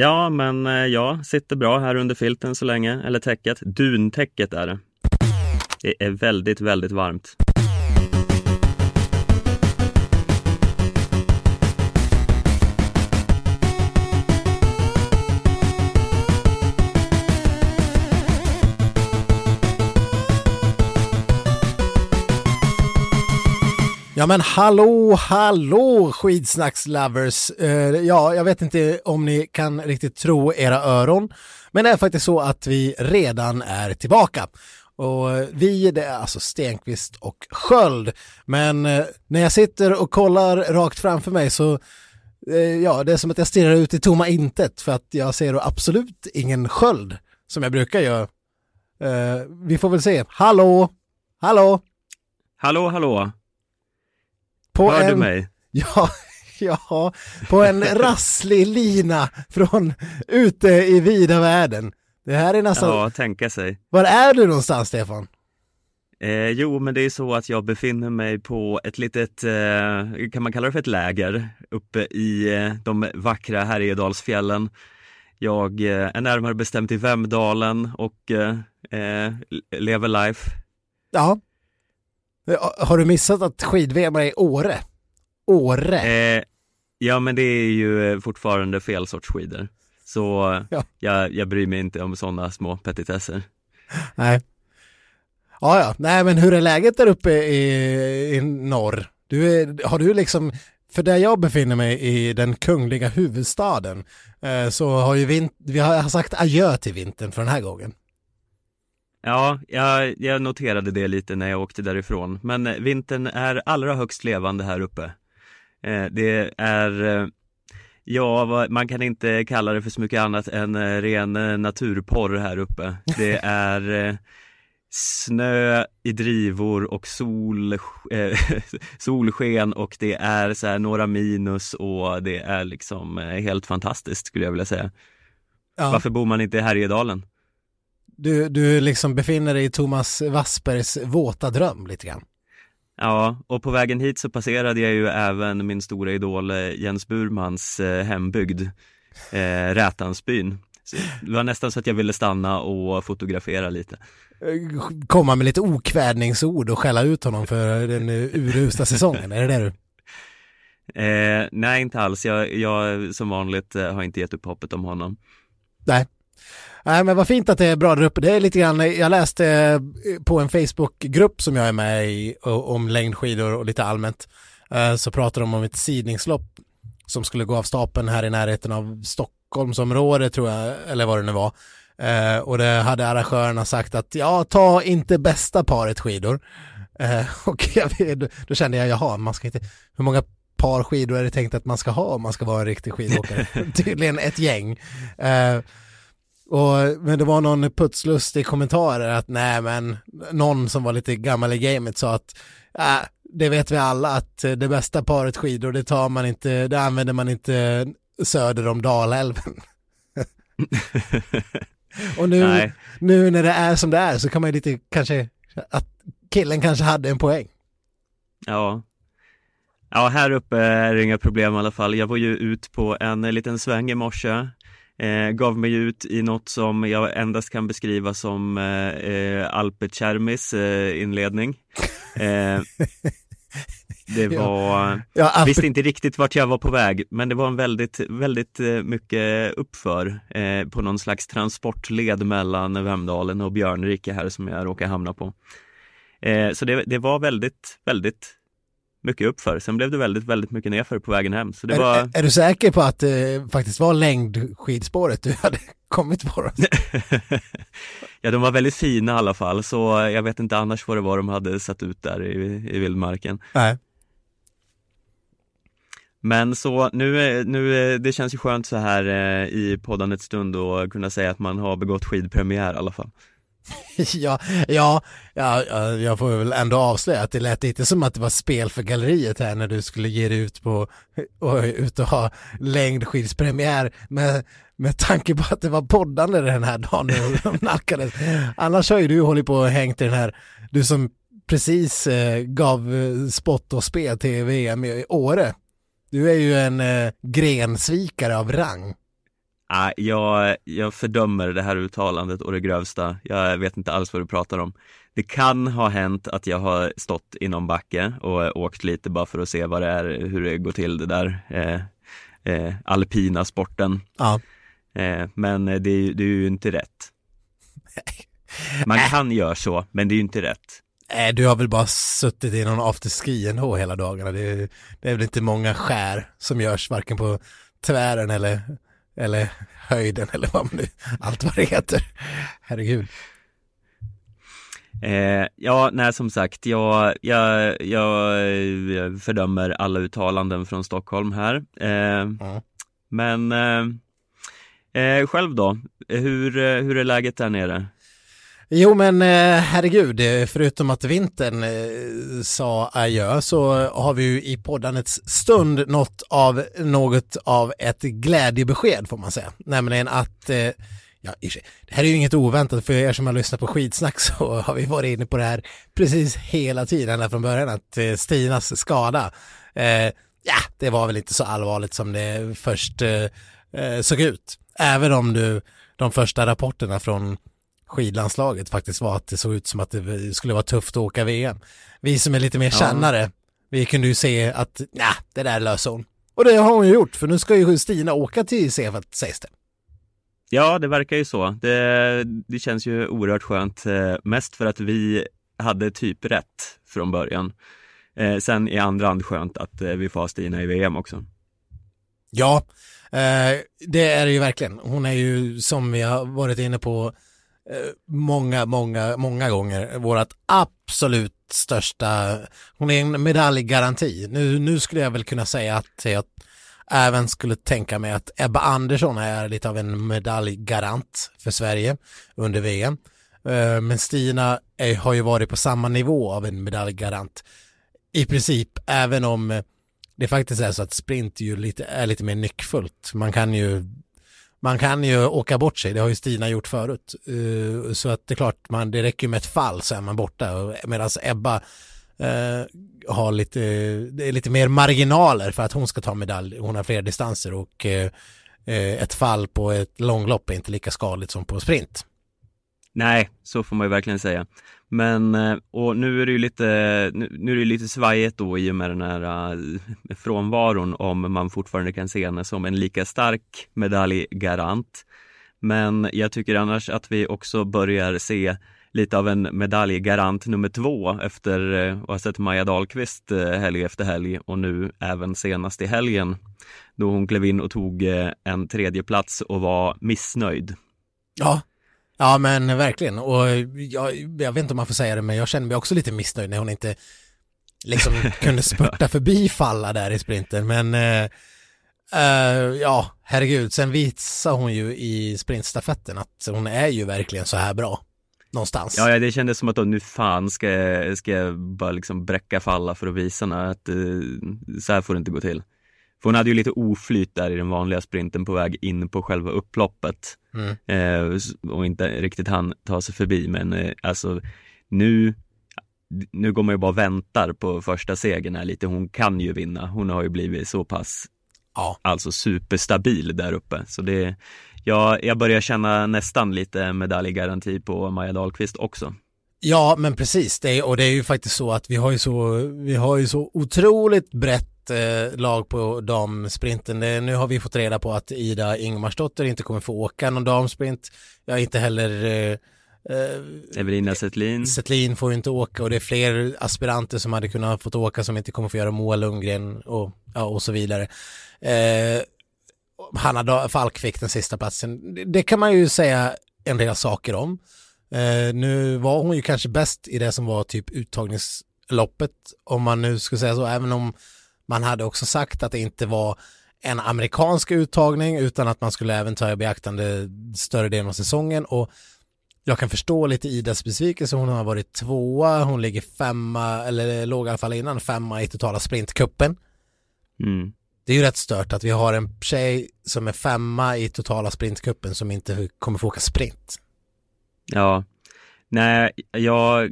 Ja, men eh, jag sitter bra här under filten så länge, eller täcket. Duntäcket är det. Det är väldigt, väldigt varmt. Ja men hallå, hallå skidsnackslovers! Uh, eh, ja, jag vet inte om ni kan riktigt tro era öron, men det är faktiskt så att vi redan är tillbaka. Och eh, vi, det är alltså Stenqvist och Sköld. Men uh, när jag sitter och kollar rakt framför mig så, uh, ja, det är som att jag stirrar ut i tomma intet för att jag ser absolut ingen sköld som jag brukar göra. vi får väl se. Hallå! Hallå! Hallå, hallå! På Hör en, du mig? Ja, ja, på en rasslig lina från ute i vida världen. Det här är nästan... Ja, tänka sig. Var är du någonstans, Stefan? Eh, jo, men det är så att jag befinner mig på ett litet, eh, kan man kalla det för ett läger, uppe i eh, de vackra Härjedalsfjällen. Jag eh, är närmare bestämt i Vemdalen och eh, eh, lever life. Ja. Har du missat att skid-VM är i Åre? Åre? Eh, ja, men det är ju fortfarande fel sorts skidor. Så Ja. jag, jag bryr mig inte om sådana små petitesser. Nej. Ja, ja. Nej, men hur är läget där uppe i, i norr? Du är, har du liksom, för där jag befinner mig i den kungliga huvudstaden, eh, så har ju vint, vi har sagt adjö till vintern för den här gången. Ja, jag, jag noterade det lite när jag åkte därifrån. Men eh, vintern är allra högst levande här uppe. Eh, det är, eh, ja, man kan inte kalla det för så mycket annat än ren naturporr här uppe. Det är snö i drivor och sol, eh, solsken och det är så här några minus och det är liksom helt fantastiskt skulle jag vilja säga. Ja. Varför bor man inte i Härjedalen? Du, du liksom befinner dig i Thomas Wassbergs våta dröm lite grann. Ja, och på vägen hit så passerade jag ju även min stora idol eh, Jens Burmans eh, hembygd, eh, Rätansbyn. Så det var nästan så att jag ville stanna och fotografera lite. Eh, Komma med lite okvädningsord och skälla ut honom för den urusla säsongen, är det det du? Eh, nej, inte alls. Jag, jag som vanligt har inte gett upp hoppet om honom. Nej. Nej men vad fint att det är bra där uppe. Det är lite grann, jag läste eh, på en Facebookgrupp som jag är med i om längdskidor och lite allmänt. eh, Så pratar de om ett sidningslopp som skulle gå av stapeln här i närheten av Stockholmsområdet tror jag, eller vad det nu var. Eh, Och det hade arrangörerna sagt att ja, ta inte bästa paret skidor. Och jag, då kände jag, jaha, man ska inte, hur många par skidor är det tänkt att man ska ha om man ska vara en riktig skidåkare? Tydligen ett gäng. Och, men det var någon putslustig kommentar att nej men någon som var lite gammal i gamet sa att äh, det vet vi alla att det bästa paret skidor det tar man inte, det använder man inte söder om Dalälven. Och nu, Nej. nu när det är som det är så kan man ju lite kanske, att killen kanske hade en poäng. Ja. Ja, här uppe är det inga problem i alla fall. Jag var ju ut på en liten sväng i morse. Eh, gav mig ut i något som jag endast kan beskriva som eh, eh, Alpe Cermis eh, inledning. Eh, det var, Ja, Alpe- visste inte riktigt vart jag var på väg, men det var en väldigt, väldigt eh, mycket uppför eh, på någon slags transportled mellan Vemdalen och Björnrike här som jag råkade hamna på. Så det, det var väldigt, väldigt mycket uppför. Sen blev det väldigt, väldigt mycket nerför på vägen hem. Så det är, var, är, är du säker på att det faktiskt var längdskidspåret du hade kommit på? Ja, de var väldigt fina i alla fall, så jag vet inte annars vad det var de hade satt ut där i, i vildmarken. Nej. Men så nu, nu, det känns ju skönt så här eh, i poddandets stund och kunna säga att man har begått skidpremiär i alla fall. Ja, ja, ja, jag får väl ändå avslöja att det lät inte som att det var spel för galleriet här när du skulle ge dig ut på och ut och ha längdskidspremiär med, med tanke på att det var poddande den här dagen när de nackades. Annars har ju du hållit på och hängt i den här, du som precis eh, gav eh, spott och spel till VM i Åre. Du är ju en eh, grensvikare av rang ah, jag, jag fördömer det här uttalandet och det grövsta. Jag vet inte alls vad du pratar om. Det kan ha hänt att jag har stått i någon backe och åkt lite bara för att se vad det är, hur det går till det där eh, eh, alpina sporten. Ja. Eh, men det är, det är ju inte rätt. Man kan göra så, men det är ju inte rätt. Nej, du har väl bara suttit i någon afterski ändå hela dagarna. Det är, det är väl inte många skär som görs varken på tvären eller, eller höjden eller vad man nu, allt vad det heter. Herregud. Eh, ja, nej som sagt, jag, jag, jag fördömer alla uttalanden från Stockholm här. Eh, mm. Men eh, eh själv då, hur, hur är läget där nere? Jo men eh, herregud, eh, förutom att vintern eh, sa adjö så har vi ju i poddandets stund nått av något av ett glädjebesked får man säga. Nämligen att, ja, det här är ju inget oväntat för er som har lyssnat på skitsnack så har vi varit inne på det här precis hela tiden från början att Stinas skada, ja det var väl inte så allvarligt som det först såg ut. Även om du de första rapporterna från skidlandslaget faktiskt var att det såg ut som att det skulle vara tufft att åka VM. Vi som är lite mer kännare, vi kunde ju se att nej, det där löser hon. Och det har hon ju gjort, för nu ska ju Stina åka till Sevat sägs det. Ja, det verkar ju så. Det, det känns ju oerhört skönt, eh, mest för att vi hade typ rätt från början. Eh, sen i andra hand skönt att eh, vi får ha Stina i VM också. Ja, det är det ju verkligen. Hon är ju som vi har varit inne på Eh, Eh, många, många, många gånger vårat absolut största, hon är en medaljgaranti. Nu, nu skulle jag väl kunna säga att jag även skulle tänka mig att Ebba Andersson är lite av en medaljgarant för Sverige under VM. Eh, men Stina är, har ju varit på samma nivå av en medaljgarant i princip, även om det faktiskt är så att sprint ju lite, är lite mer nyckfullt. Man kan ju man kan ju åka bort sig, det har ju Stina gjort förut. Eh, så att det är klart, man, det räcker ju med ett fall så är man borta. Medan Ebba eh, har lite, det är lite mer marginaler för att hon ska ta medalj. Hon har fler distanser och eh, eh ett fall på ett långlopp är inte lika skadligt som på sprint. Nej, så får man ju verkligen säga. Men, eh, och nu är det ju lite, nu är det lite svajigt då i och med den här eh, frånvaron om man fortfarande kan se henne som en lika stark medaljgarant. Men jag tycker annars att vi också börjar se lite av en medaljgarant nummer två efter eh, att ha sett Maja Dahlqvist helg efter helg och nu även senast i helgen då hon klev in och tog en tredje plats och var missnöjd. Ja, Ja men verkligen och jag, jag, vet inte om man får säga det men jag känner mig också lite missnöjd när hon inte liksom kunde spurta förbi Falla där i sprinten men uh, uh, ja herregud sen visar hon ju i sprintstafetten att hon är ju verkligen så här bra någonstans. Ja, ja det kändes som att då, nu fan ska, ska jag bara liksom bräcka Falla för att visa henne att uh, så här får det inte gå till. För hon hade ju lite oflyt där i den vanliga sprinten på väg in på själva upploppet. Mm. Eh, och inte riktigt han ta sig förbi men eh, alltså nu nu går man ju bara och väntar på första segern här lite. Hon kan ju vinna. Hon har ju blivit så pass ja. alltså superstabil där uppe. Så det, ja, jag börjar känna nästan lite medaljgaranti på Maja Dahlqvist också. Ja, men precis. Det är, och det är ju faktiskt så att vi har ju så, vi har ju så otroligt brett eh, lag på damsprinten. Det, nu har vi fått reda på att Ida Ingmarsdotter inte kommer få åka någon damsprint. Jag inte heller eh, eh Evelina Settlin. Settlin får inte åka och det är fler aspiranter som hade kunnat fått åka som inte kommer få göra Moa Lundgren och, ja, och så vidare. Eh, Hanna Falk fick den sista platsen. Det, det kan man ju säga en del saker om. Eh, nu var hon ju kanske bäst i det som var typ uttagningsloppet, om man nu skulle säga så, även om man hade också sagt att det inte var en amerikansk uttagning utan att man skulle även ta i beaktande större delen av säsongen och jag kan förstå lite Idas besvikelse, hon har varit tvåa, hon ligger femma, eller låg i alla fall innan femma i totala sprintkuppen. Mm. Det är ju rätt stört att vi har en tjej som är femma i totala sprintkuppen som inte kommer få åka sprint. Ja, nej, jag,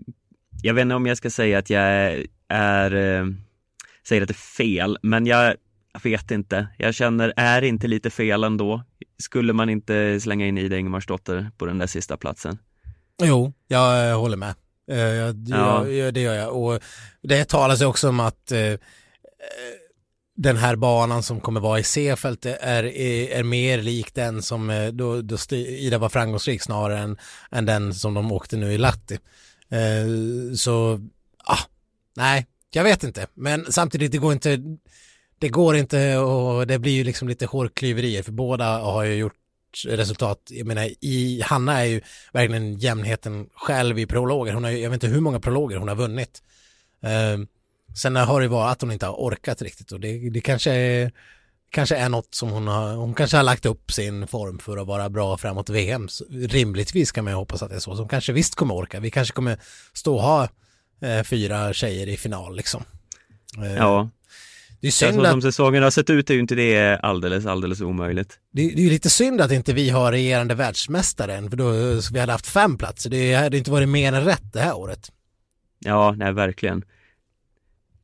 jag vet inte om jag ska säga att jag är, är eh, säger att det är fel, men jag jag vet inte. Jag känner, är inte lite fel ändå? Skulle man inte slänga in Ida Ingemarsdotter på den där sista platsen? Jo, jag håller med. Eh, jag, ja. jag, det gör jag. Och det talas också om att eh, den här banan som kommer vara i C-fält är, är, är mer lik den som eh, då, då Ida var framgångsrik snarare än, än den som de åkte nu i Latti. Eh, så, ah, nej, jag vet inte. Men samtidigt, det går inte, det går inte och det blir ju liksom lite hårklyverier för båda har ju gjort resultat. Jag menar, i, Hanna är ju verkligen jämnheten själv i prologer. Hon har, jag vet inte hur många prologer hon har vunnit. Eh, sen har det varit att hon inte har orkat riktigt och det, det kanske är kanske är något som hon har, hon kanske har lagt upp sin form för att vara bra framåt VM. Så rimligtvis kan man ju hoppas att det är så, så hon kanske visst kommer orka. Vi kanske kommer stå och ha eh, fyra tjejer i final liksom. Eh, ja. Det är synd att... Som säsongen har sett ut är ju inte det alldeles, alldeles omöjligt. Det, det är ju lite synd att inte vi har regerande världsmästare än, för då vi hade haft fem platser. Det hade inte varit mer än rätt det här året. Ja, nej verkligen.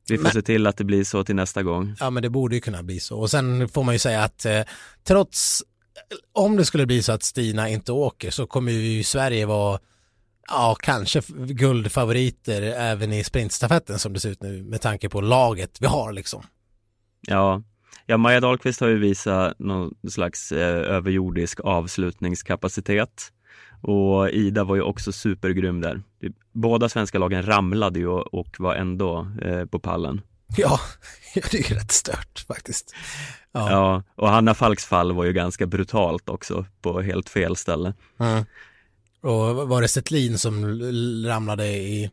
Vi får men, se till att det blir så till nästa gång. Ja, men det borde ju kunna bli så. Och sen får man ju säga att eh, trots, om det skulle bli så att Stina inte åker så kommer ju Sverige vara ja, kanske guldfavoriter även i sprintstafetten som det ser ut nu med tanke på laget vi har liksom. Ja, ja Maja Dahlqvist har ju visat någon slags eh, överjordisk avslutningskapacitet och Ida var ju också supergrym där. Båda svenska lagen ramlade ju och var ändå eh, på pallen. Ja, det är ju rätt stört faktiskt. Ja. ja, och Hanna Falks fall var ju ganska brutalt också på helt fel ställe. Mm. Och var det Setlin som ramlade i?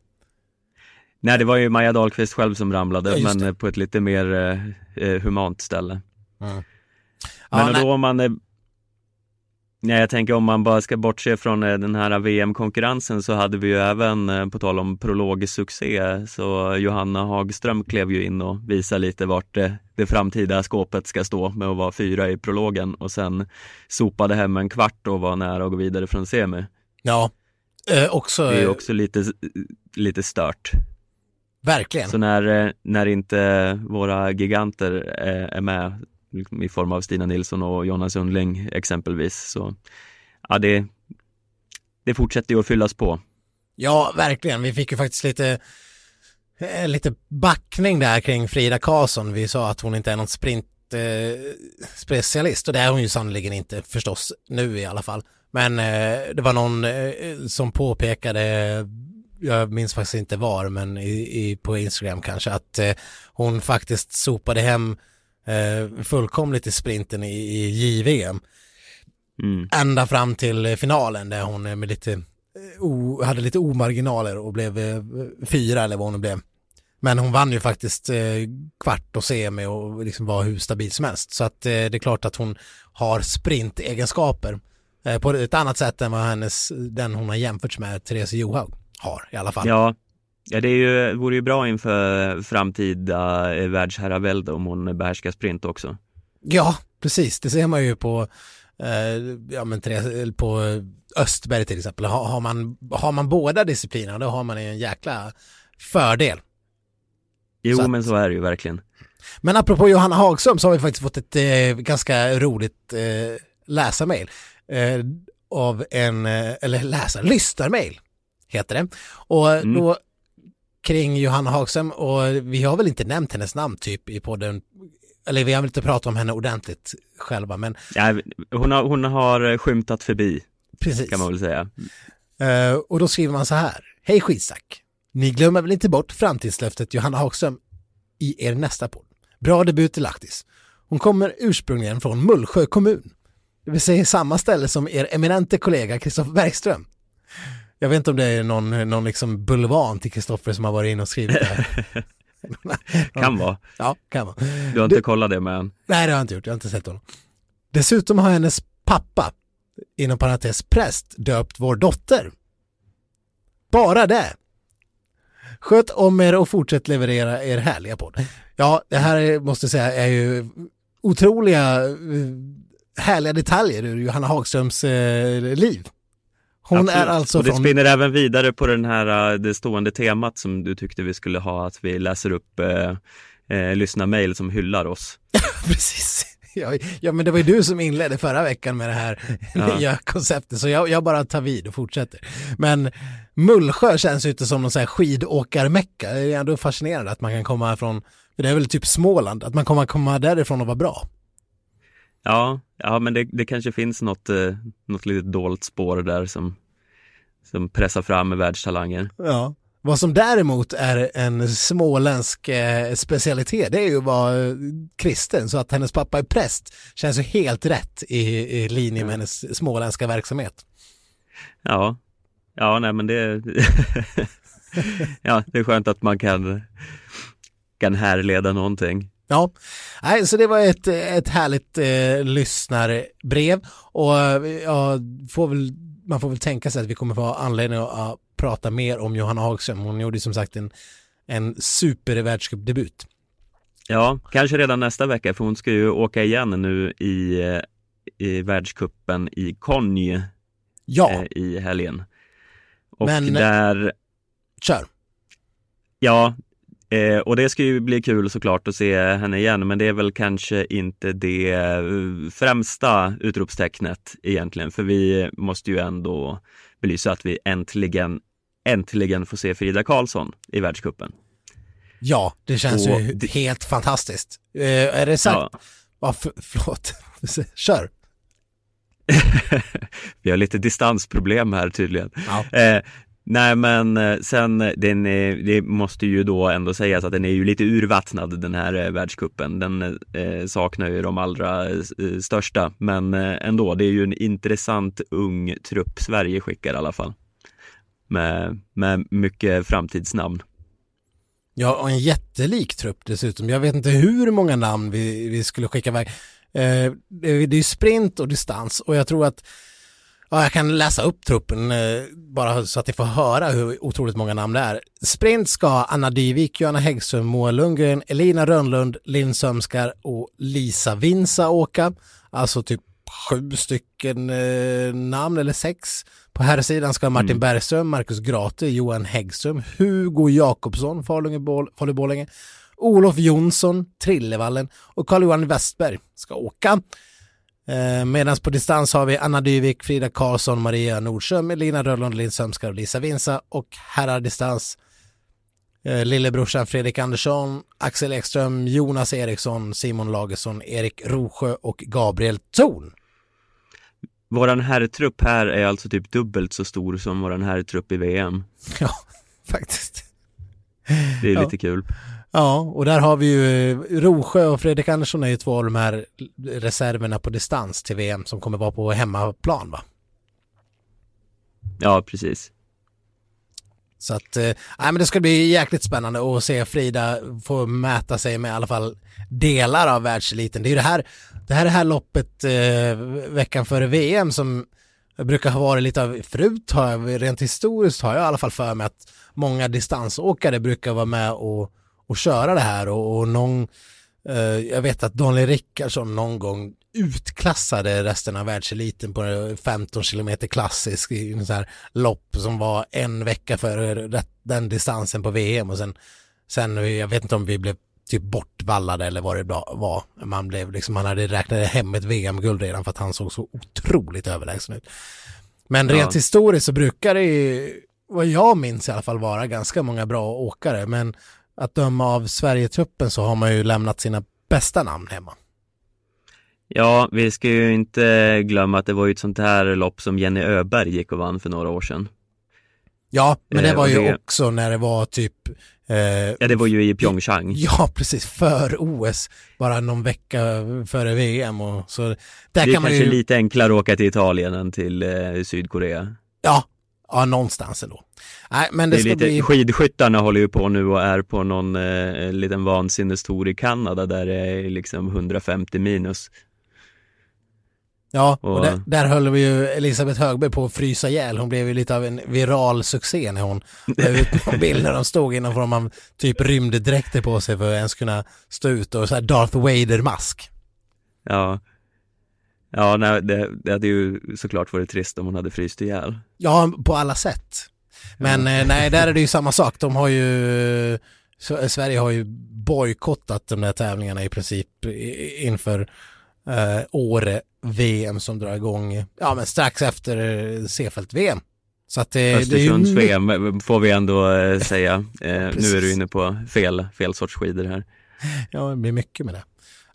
Nej, det var ju Maja Dahlqvist själv som ramlade, ja, men på ett lite mer eh, eh humant ställe. Mm. Ja, men då om man är Nej, jag tänker om man bara ska bortse från eh, den här VM-konkurrensen så hade vi ju även, eh, på tal om prologsuccé, så Johanna Hagström klev ju in och visade lite vart det, det framtida skåpet ska stå med att vara fyra i prologen och sen sopade hem en kvart och var nära att gå vidare från semi. Ja, eh, också... Det är också lite, lite stört. Verkligen. Så när, eh, när inte våra giganter är, är med liksom i form av Stina Nilsson och Jonna Sundling exempelvis, så ja, det, det fortsätter ju att fyllas på. Ja, verkligen. Vi fick ju faktiskt lite eh, lite backning där kring Frida Karlsson. Vi sa att hon inte är någon sprintspecialist och det är hon ju sannoliken inte förstås nu i alla fall. Men eh, det var någon eh, som påpekade, jag minns faktiskt inte var, men i, i på Instagram kanske, att eh, hon faktiskt sopade hem eh, fullkomligt i sprinten i, i JVM. Mm. Ända fram till finalen där hon med lite, eh, o, hade lite omarginaler och blev eh, fyra eller vad hon blev. Men hon vann ju faktiskt eh, kvart och semi och liksom var hur stabil som helst. Så att eh, det är klart att hon har sprintegenskaper Eh, på ett annat sätt än vad hennes, den hon har jämförts med, Therese Johaug, har i alla fall. Ja, ja det är ju, vore ju bra inför framtida eh, världsherravälde om hon behärskar sprint också. Ja, precis, det ser man ju på, eh, ja men Therese, på Östberg till exempel. Har, har, man, har man båda disciplinerna då har man en jäkla fördel. Jo, så men så är det ju verkligen. Men apropå Johanna Hagström så har vi faktiskt fått ett eh, ganska roligt eh, läsarmail eh, av en, eh, eller läsa, lyssnarmail heter det. Och mm. då kring Johanna Hagström och vi har väl inte nämnt hennes namn typ i podden. Eller vi har väl inte pratat om henne ordentligt själva men ja, hon, har, hon har skymtat förbi Precis. kan man väl säga. Uh, och då skriver man så här. Hej skitsack. Ni glömmer väl inte bort framtidslöftet Johanna Hagström i er nästa podd. Bra debut till Lahtis. Hon kommer ursprungligen från Mullsjö kommun det vill säga samma ställe som er eminente kollega Kristoffer Bergström. Jag vet inte om det är någon, någon liksom bulvan till Kristoffer som har varit inne och skrivit det här. kan vara. Ja, kan vara. Du har inte det, kollat det med än? Nej, det har jag inte gjort. Jag har inte sett honom. Dessutom har hennes pappa, inom parentes präst, döpt vår dotter. Bara det. Sköt om er och fortsätt leverera er härliga podd. Ja, det här måste jag säga är ju otroliga eh, härliga detaljer ur Johanna Hagströms eh, liv. Hon Absolut. är alltså Och det från... spinner även vidare på den här, eh, det stående temat som du tyckte vi skulle ha, att vi läser upp eh, eh, lyssnarmail som hyllar oss. Precis. Ja, ja, men det var ju du som inledde förra veckan med det här Ja. nya konceptet, så jag, jag bara tar vid och fortsätter. Men Mullsjö känns ju inte som någon sån här skidåkarmecka. Det är ändå fascinerande att man kan komma från, för det är väl typ Småland, att man kommer komma därifrån och vara bra. Ja, ja men det, det kanske finns något, eh, något litet dolt spår där som, som pressar fram världstalanger. Ja. Vad som däremot är en småländsk eh, specialitet, det är ju att vara eh, kristen, så att hennes pappa är präst känns ju helt rätt i, i linje med hennes småländska verksamhet. Ja, ja nej men det Ja, det är skönt att man kan kan härleda någonting. Ja, Nej, så det var ett, ett härligt eh, lyssnarbrev och eh, ja, får väl, man får väl tänka sig att vi kommer få anledning att uh, prata mer om Johanna Hagström. Hon gjorde som sagt en, en supervärldscupdebut. Ja, kanske redan nästa vecka för hon ska ju åka igen nu i, eh, i världskuppen i Konj Ja, eh, i helgen. Och Men- där, kör. ja, eh, och det ska ju bli kul såklart att se henne igen, men det är väl kanske inte det eh, främsta utropstecknet egentligen, för vi måste ju ändå belysa att vi äntligen, äntligen får se Frida Karlsson i världskuppen. Ja, det känns Och ju det- helt fantastiskt. Eh, är det sagt? Ja. Ja, för, förlåt. Kör. Vi har lite distansproblem här tydligen. Ja. Eh, nej men eh, sen, eh, den, är- det måste ju då ändå sägas att den är ju lite urvattnad den här världskuppen. Den eh, saknar ju de allra eh, största, men eh, ändå, det är ju en intressant ung trupp Sverige skickar i alla fall. Med, med mycket framtidsnamn. Ja, och en jättelik trupp dessutom. Jag vet inte hur många namn vi, vi skulle skicka iväg. Eh, det det är ju sprint och distans och jag tror att ja, jag kan läsa upp truppen eh, bara så att ni får höra hur otroligt många namn det är. Sprint ska Anna Dyvik, Johanna Häggström, Moa Lundgren, Elina Rönnlund, Linn Sömskar och Lisa Vinsa åka. Alltså typ sju stycken eh, namn eller sex. På här sidan ska Martin Bergström, Marcus Grate, Johan Häggström, Hugo Jakobsson, Falu-Borlänge, Olof Jonsson, Trillevallen och Carl-Johan Westberg ska åka. Eh, Medan på distans har vi Anna Dyvik, Frida Karlsson, Maria Nordström, Elina Rönnlund, Linn Sömskar och Lisa Vinsa och herrar distans eh, lillebrorsan Fredrik Andersson, Axel Ekström, Jonas Eriksson, Simon Lagersson, Erik Rosjö och Gabriel Thorn. Våran herrtrupp här är alltså typ dubbelt så stor som våran herrtrupp i VM. Ja, faktiskt. Det är Ja. lite kul. Ja, och där har vi ju eh, Rosjö och Fredrik Andersson är ju två av de här reserverna på distans till VM som kommer vara på hemmaplan va? Ja, precis. Så att, eh, nej men det ska bli jäkligt spännande att se Frida få mäta sig med i alla fall delar av världseliten. Det är ju det här, det här är det här loppet eh, veckan före VM som brukar ha varit lite av, förut har jag, rent historiskt har jag i alla fall för mig att många distansåkare brukar vara med och, och köra det här och, och någon, eh, jag vet att Daniel Rickardsson någon gång utklassade resten av världseliten på 15 kilometer klassisk i en så här lopp som var en vecka före den distansen på VM och sen, sen jag vet inte om vi blev typ bortvallade eller vad det var. Man blev liksom, man hade räknat hem ett VM-guld redan för att han såg så otroligt överlägsen ut. Men rent Ja. historiskt så brukar det ju, vad jag minns i alla fall, vara ganska många bra åkare. Men att döma av Sverigetruppen så har man ju lämnat sina bästa namn hemma. Ja, vi ska ju inte glömma att det var ju ett sånt här lopp som Jenny Öberg gick och vann för några år sedan. Ja, men det Eh, var ju det- också när det var typ eh, Ja, det var ju i Pyeongchang. Ja, precis, för OS, bara någon vecka före VM och så där det är kan man kanske ju, lite enklare att åka till Italien än till eh, Sydkorea. ja, ja, någonstans ändå. Nej, men det, Det är lite, bli, Skidskyttarna håller ju på nu och är på någon eh, liten vansinnestour i Kanada där det är liksom 150 minus. ja, och och- där, där höll vi ju Elisabeth Högberg på att frysa ihjäl. Hon blev ju lite av en viral succé när hon la ut någon bild när de stod innanför man typ rymddräkter på sig för att ens kunna stå ut och så här Darth Vader-mask. Ja, ja nej, det, det hade ju såklart varit trist om hon hade fryst ihjäl. Ja, på alla sätt. Men eh, nej, där är det ju samma sak. De har ju Så, Sverige har ju bojkottat de där tävlingarna i princip inför eh, Åre VM som drar igång ja, men strax efter Sefält-VM. Så att det, Östersunds det är ju... VM får vi ändå eh, säga. Eh, nu är du inne på fel, fel sorts skidor här. Ja, det blir mycket med det.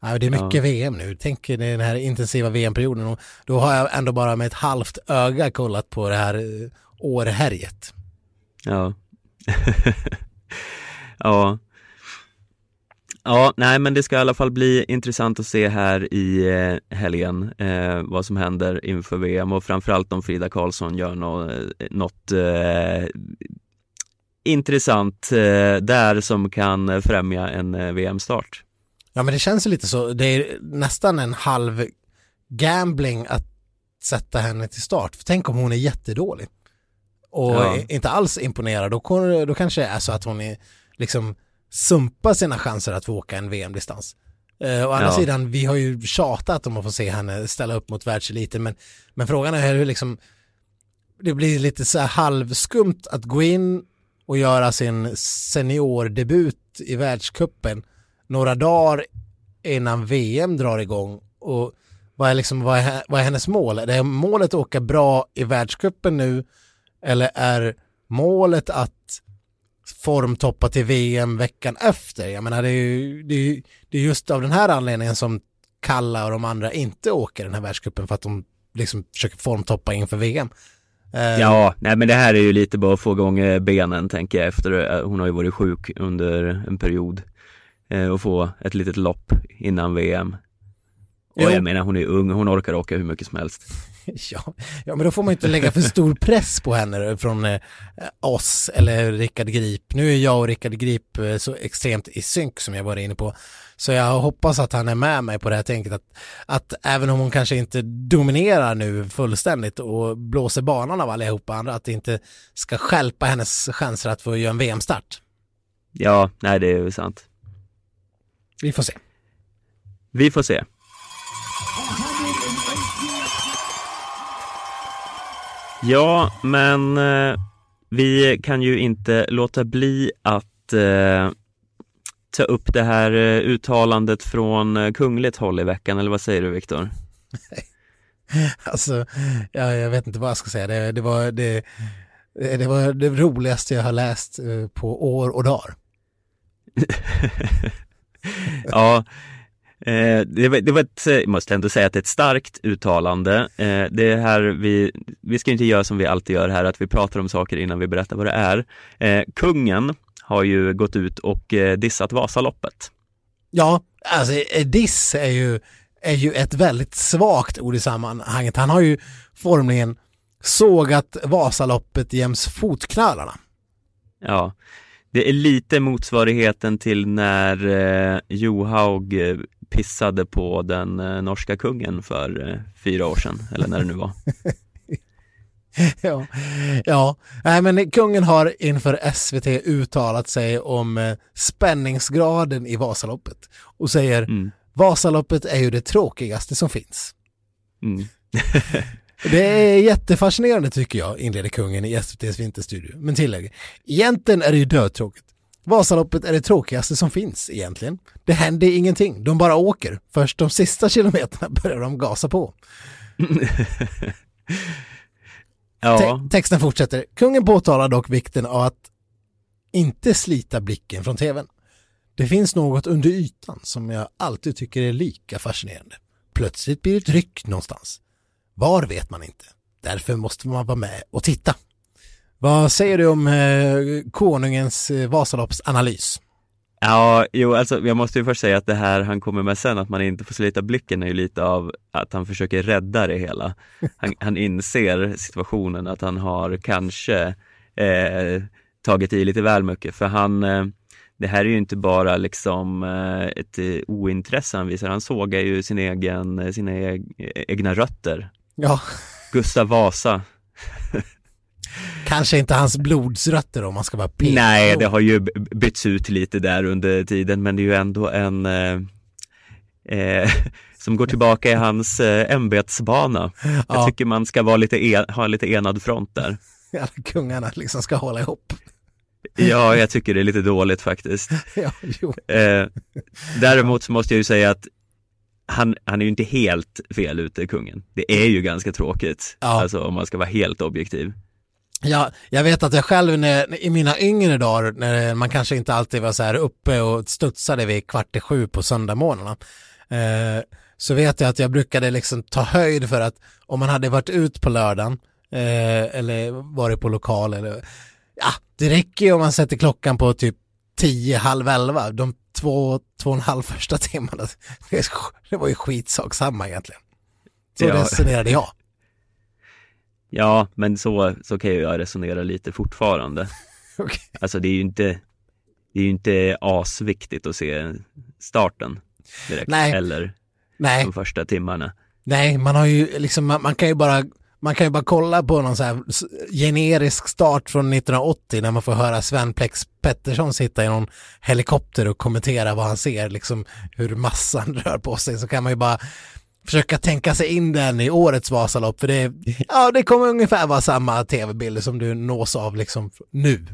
Ja, det är mycket ja. VM nu. Tänk den här intensiva VM-perioden. Då har jag ändå bara med ett halvt öga kollat på det här eh, Årehärjet. Ja. ja. Ja, nej men det ska i alla fall bli intressant att se här i eh, helgen eh, vad som händer inför VM och framförallt om Frida Karlsson gör något, eh, något eh, intressant eh, där som kan främja en VM-start. Ja men det känns lite så, det är nästan en halv gambling att sätta henne till start. För tänk om hon är jättedålig och ja. inte alls imponerad, då, då kanske det är så att hon är liksom sumpar sina chanser att få åka en VM-distans. Uh, å andra ja. sidan, vi har ju tjatat om att få se henne ställa upp mot världseliten, men, men frågan är hur liksom, det blir lite så här halvskumt att gå in och göra sin seniordebut i världskuppen några dagar innan VM drar igång och vad är, liksom, vad är, vad är hennes mål? Är det målet att åka bra i världskuppen nu eller är målet att formtoppa till VM veckan efter? Jag menar det är ju det är, det är just av den här anledningen som Kalla och de andra inte åker den här världskuppen för att de liksom försöker formtoppa inför VM. Eh, ja, nej men det här är ju lite bara att få igång eh, benen tänker jag efter, eh, hon har ju varit sjuk under en period och få ett litet lopp innan VM. Och jo. jag menar hon är ung, hon orkar åka hur mycket som helst. Ja, ja, men då får man inte lägga för stor press på henne från eh, oss eller Rickard Grip. Nu är jag och Rickard Grip eh, så extremt i synk som jag var inne på. Så jag hoppas att han är med mig på det här tänket att, att även om hon kanske inte dominerar nu fullständigt och blåser banan av allihopa andra, att det inte ska skälpa hennes chanser att få göra en VM-start. Ja, nej det är ju sant. Vi får se. Vi får se. Ja, men eh, vi kan ju inte låta bli att eh, ta upp det här eh, uttalandet från eh, kungligt håll i veckan, eller vad säger du Viktor? alltså, ja, jag vet inte vad jag ska säga. Det, det, var, det, det var det roligaste jag har läst eh, på år och dagar. ja, Eh, det, var, det var ett, jag måste ändå säga att det är ett starkt uttalande. Eh, det här vi, vi ska inte göra som vi alltid gör här, att vi pratar om saker innan vi berättar vad det är. Eh, kungen har ju gått ut och eh, dissat Vasaloppet. Ja, alltså eh, diss är ju, är ju ett väldigt svagt ord i sammanhanget. Han har ju formligen sågat Vasaloppet jäms fotknölarna. Ja, det är lite motsvarigheten till när eh, Johaug eh, pissade på den eh, norska kungen för eh, fyra år sedan, eller när det nu var. ja, ja. Nej, men kungen har inför SVT uttalat sig om eh, spänningsgraden i Vasaloppet och säger mm. Vasaloppet är ju det tråkigaste som finns. Mm. det är jättefascinerande tycker jag, inleder kungen i SVTs vinterstudio, men tillägger, egentligen är det ju dödtråkigt. Vasaloppet är det tråkigaste som finns egentligen. Det händer ingenting, de bara åker. Först de sista kilometerna börjar de gasa på. ja. Te texten fortsätter. Kungen påtalar dock vikten av att inte slita blicken från tvn. Det finns något under ytan som jag alltid tycker är lika fascinerande. Plötsligt blir det ett ryck någonstans. Var vet man inte. Därför måste man vara med och titta. Vad säger du om eh, konungens eh, Vasaloppsanalys? Ja, jo, alltså jag måste ju först säga att det här han kommer med sen, att man inte får slita blicken är ju lite av att han försöker rädda det hela. Han, han inser situationen, att han har kanske eh, tagit i lite väl mycket, för han eh, det här är ju inte bara liksom eh, ett ointresse han visar, han sågar ju sin egen, sina egna rötter. Ja. Gustav Vasa Kanske inte hans blodsrötter om man ska vara pek. Nej, det har ju bytts ut lite där under tiden, men det är ju ändå en eh, eh, som går tillbaka i hans eh, ämbetsbana. Ja. Jag tycker man ska vara lite en, ha lite enad front där. Ja, kungarna liksom ska hålla ihop. Ja, jag tycker det är lite dåligt faktiskt. ja. Eh, däremot så måste jag ju säga att han, han är ju inte helt fel ute, kungen. Det är ju ganska tråkigt, Ja. alltså om man ska vara helt objektiv. Ja, jag vet att jag själv när, i mina yngre dagar, när man kanske inte alltid var så här uppe och studsade vid kvart i sju på söndagmorgnarna, eh, så vet jag att jag brukade liksom ta höjd för att om man hade varit ut på lördagen eh, eller varit på lokal eller ja, det räcker ju om man sätter klockan på typ tio, halv elva, de två, två och en halv första timmarna, det var ju skitsak samma egentligen. Så Ja. resonerade jag. Ja, men så, så kan jag resonera lite fortfarande. Okej. Alltså det är ju inte, det är ju inte asviktigt att se starten direkt, Nej. eller Nej, de första timmarna. Nej, man har ju liksom, man, man kan ju bara man kan ju bara kolla på någon så här generisk start från 1980 när man får höra Sven Plex Pettersson sitta i någon helikopter och kommentera vad han ser, liksom hur massan rör på sig, så kan man ju bara försöka tänka sig in den i årets Vasalopp, för det, ja, det kommer ungefär vara samma tv-bilder som du nås av liksom nu.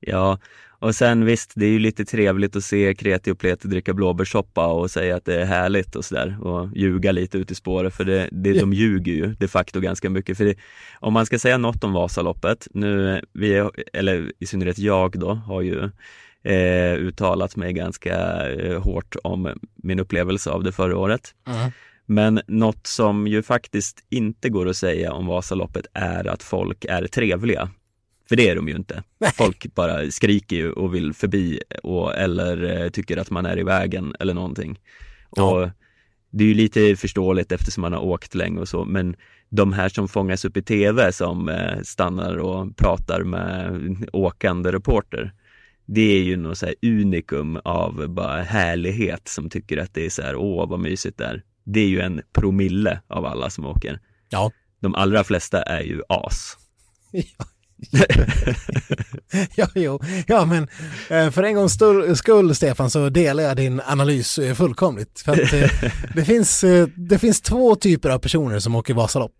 Ja, och sen visst, det är ju lite trevligt att se kreti och pleti dricka blåbärssoppa och säga att det är härligt och sådär och ljuga lite ut i spåret för det, det, de ljuger ju de facto ganska mycket. För det, om man ska säga något om Vasaloppet, nu, vi, eller i synnerhet jag då, har ju eh, uttalat mig ganska eh, hårt om min upplevelse av det förra året. Men något som ju faktiskt inte går att säga om Vasaloppet är att folk är trevliga. För det är de ju inte. Folk bara skriker ju och vill förbi och, eller eh, tycker att man är i vägen eller någonting. Ja. Och det är ju lite förståeligt eftersom man har åkt länge och så, men de här som fångas upp i tv som eh, stannar och pratar med åkande reporter, det är ju något så här unikum av bara härlighet som tycker att det är så här, åh vad mysigt det är. Det är ju en promille av alla som åker. Ja. De allra flesta är ju as. ja, jo. ja, men eh, för en gångs skull, Stefan, så delar jag din analys eh, fullkomligt. För att eh, det, finns, det finns två typer av personer som åker Vasalopp.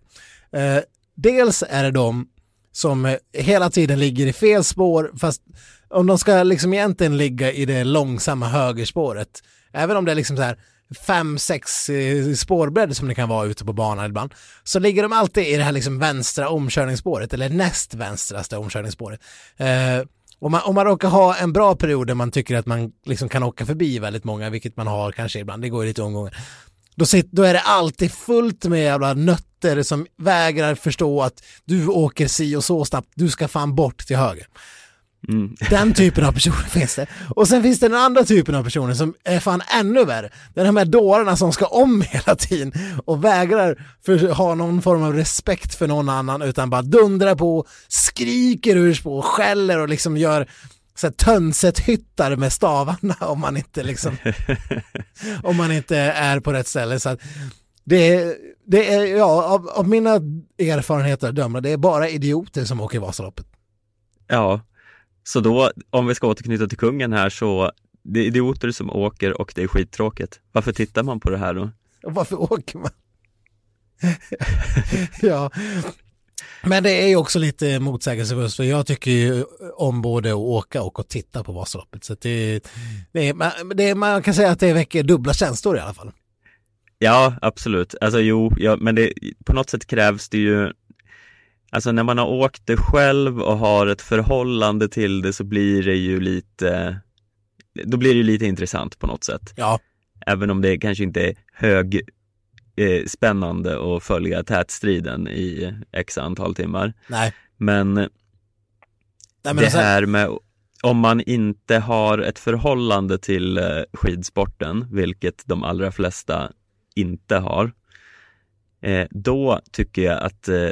Dels är det de som hela tiden ligger i fel spår, fast om de ska liksom egentligen ligga i det långsamma högerspåret, även om det är liksom så här fem, sex eh, spårbredd som det kan vara ute på banan ibland, så ligger de alltid i det här liksom vänstra omkörningsspåret, eller näst vänstraste omkörningsspåret. Eh, om man, om man råkar ha en bra period där man tycker att man liksom kan åka förbi väldigt många, vilket man har kanske ibland, det går ju lite omgångar, då, sitter, då är det alltid fullt med jävla nötter som vägrar förstå att du åker si och så snabbt, du ska fan bort till höger. Mm. Den typen av personer finns det. Och sen finns det den andra typen av personer som är fan ännu värre. Det är de här dårarna som ska om hela tiden och vägrar för, ha någon form av respekt för någon annan utan bara dundrar på, skriker ur spår, skäller och liksom gör så här tönset-hyttar med stavarna om man inte liksom om man inte är på rätt ställe. Så att det, är, det är, ja, av, av mina erfarenheter att döma, det är bara idioter som åker Vasaloppet. Ja, så då om vi ska återknyta till kungen här så det är idioter som åker och det är skittråkigt. Varför tittar man på det här då? Och varför åker man? ja, men det är ju också lite motsägelsefullt för jag tycker ju om både att åka och att titta på Vasaloppet. Så det, det, är, man, det man kan säga att det väcker dubbla känslor i alla fall. Ja, absolut. Alltså jo, ja, men det, på något sätt krävs det ju Alltså när man har åkt det själv och har ett förhållande till det så blir det ju lite Då blir det ju lite intressant på något sätt. Ja, Även om det kanske inte är hög eh, spännande att följa tätstriden i x antal timmar. nej. Men nej men det alltså, här med om man inte har ett förhållande till eh, skidsporten, vilket de allra flesta inte har, eh, då tycker jag att eh,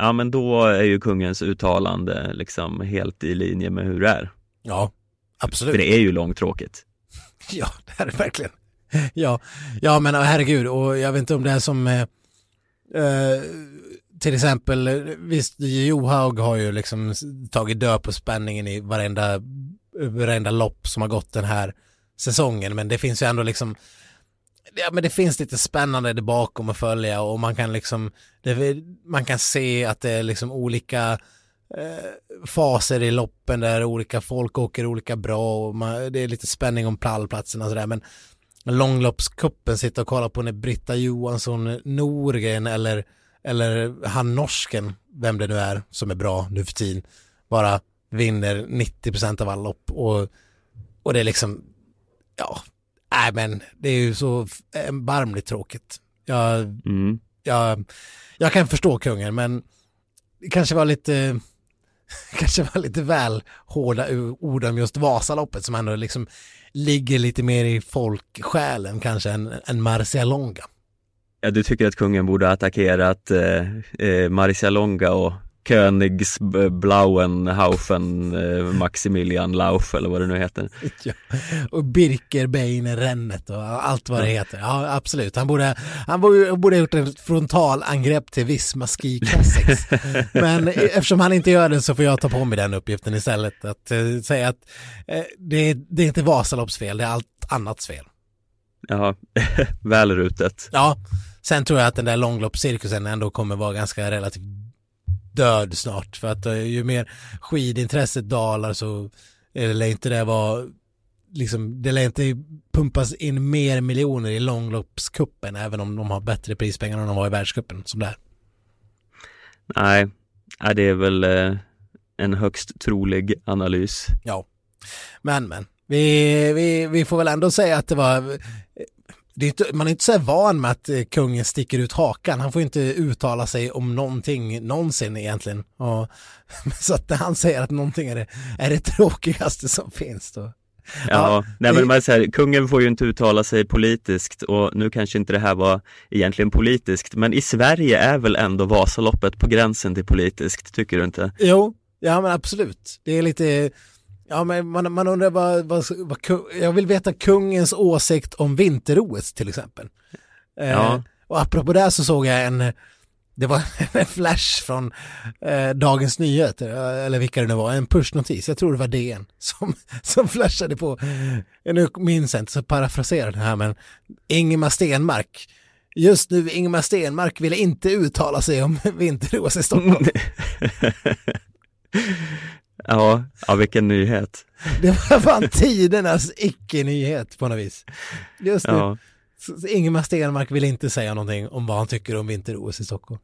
ja men då är ju kungens uttalande liksom helt i linje med hur det är. Ja, För absolut. det är ju långtråkigt. Ja, det här är verkligen. Ja, ja men herregud, och jag vet inte om det är som eh, eh, till exempel, visst, Johaug har ju liksom tagit död på spänningen i varenda, varenda lopp som har gått den här säsongen, men det finns ju ändå liksom Ja, men det finns lite spännande där bakom att följa och man kan liksom det, man kan se att det är liksom olika eh, faser i loppen där olika folk åker olika bra och man, det är lite spänning om pallplatserna och sådär men långloppskuppen sitta och kolla på när Britta Johansson Norgren eller, eller han norsken, vem det nu är som är bra nu för tiden, bara vinner 90% av alla lopp och, och det är liksom, ja, nej men det är ju så erbarmligt tråkigt. Jag, mm. jag, jag kan förstå kungen men det kanske var lite kanske var lite väl hårda ord om just Vasaloppet som ändå liksom ligger lite mer i folksjälen kanske än, än Marcialonga. Ja, du tycker att kungen borde ha attackerat eh, eh, Marcialonga och Königsblauenhaufen eh, Maximilian Lauf eller vad det nu heter. Ja. Och Birkerbein-rennet och allt vad det heter. Ja, absolut. Han borde, han borde, borde ha gjort ett frontalangrepp till Visma Ski Classics. Men eftersom han inte gör det så får jag ta på mig den uppgiften istället. Att uh, säga att uh, det, det är inte Vasalopps fel, det är allt annats fel. Ja, väl rutet. Ja, sen tror jag att den där långloppscirkusen ändå kommer vara ganska relativt död snart för att eh, ju mer skidintresset dalar så lär inte det vara liksom, det lär inte pumpas in mer miljoner i långloppskuppen även om de har bättre prispengar än de har i världskuppen som det är. Nej, det är väl eh, en högst trolig analys. Ja, men men vi, vi, vi får väl ändå säga att det var är inte, man är inte så van med att eh, kungen sticker ut hakan. Han får inte uttala sig om någonting någonsin egentligen. Och, så att när han säger att någonting är det, är det tråkigaste som finns då. Ja, ja nej men man säger, kungen får ju inte uttala sig politiskt och nu kanske inte det här var egentligen politiskt, men i Sverige är väl ändå Vasaloppet på gränsen till politiskt, tycker du inte? Jo, ja men absolut. Det är lite, Ja, men man, man undrar vad, vad, vad, jag vill veta kungens åsikt om vinter-OS till exempel. Eh, ja. Eh, och apropå det så såg jag en, det var en flash från eh, Dagens Nyheter, eller vilka det nu var, en pushnotis, jag tror det var DN, som, som flashade på, nu minns jag inte, så parafraserar det här, men Ingemar Stenmark, just nu Ingemar Stenmark ville inte uttala sig om vinter-OS i Stockholm. Ja, ja vilken nyhet. Det var fan tidernas icke-nyhet på något vis. Just nu. Ja. Ingemar Stenmark vill inte säga någonting om vad han tycker om vinter-OS i Stockholm.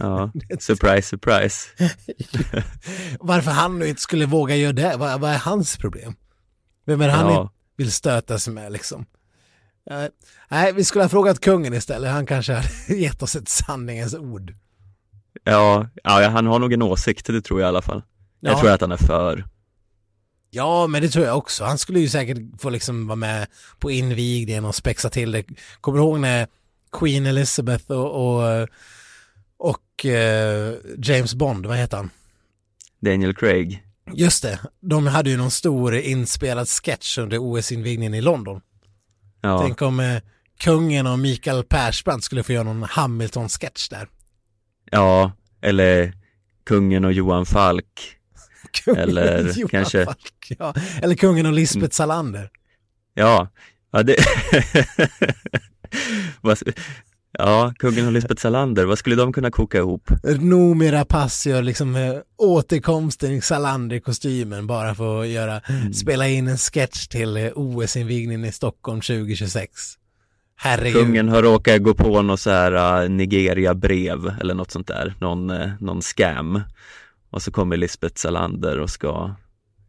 Ja, surprise, surprise. Varför han nu inte skulle våga göra det, vad, vad är hans problem? Vem är det han ja. vill stöta sig med liksom? Uh, nej, vi skulle ha frågat kungen istället, han kanske hade gett oss ett sanningens ord. Ja, ja, han har nog en åsikt, det tror jag i alla fall. Jag tror att han är för. Ja, men det tror jag också. Han skulle ju säkert få liksom vara med på invigningen och spexa till det. Kommer du ihåg när Queen Elizabeth och, och, och uh, James Bond, vad heter han? Daniel Craig. Just det, de hade ju någon stor inspelad sketch under OS-invigningen i London. Ja. Tänk om uh, kungen och Mikael Persbrandt skulle få göra någon Hamilton-sketch där. Ja, eller kungen och Johan Falk. Kungen eller kanske... Falk, ja. Eller kungen och Lisbeth mm. Salander. Ja, ja det... Ja, kungen och Lisbeth Salander, vad skulle de kunna koka ihop? Noomi Rapace liksom eh, återkomsten i Salander-kostymen bara för att göra, mm. spela in en sketch till eh, OS-invigningen i Stockholm 2026. Herregud. Kungen har råkat gå på något så här uh, Nigeria-brev eller något sånt där, någon, uh, någon scam. Och så kommer Lisbeth Salander och ska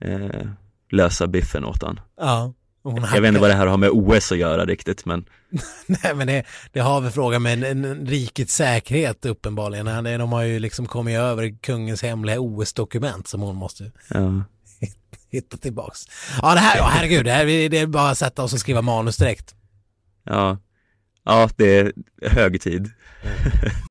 uh, lösa biffen åt han. Ja. Jag vet inte vad det här har med OS att göra riktigt men Nej men det, det har väl frågan med en, en rikets säkerhet uppenbarligen. De har ju liksom kommit över kungens hemliga OS-dokument som hon måste ja. hitta tillbaks. Ja det här, ja, herregud, det, här, det är bara att sätta oss och skriva manus direkt. Ja, ja det är hög tid.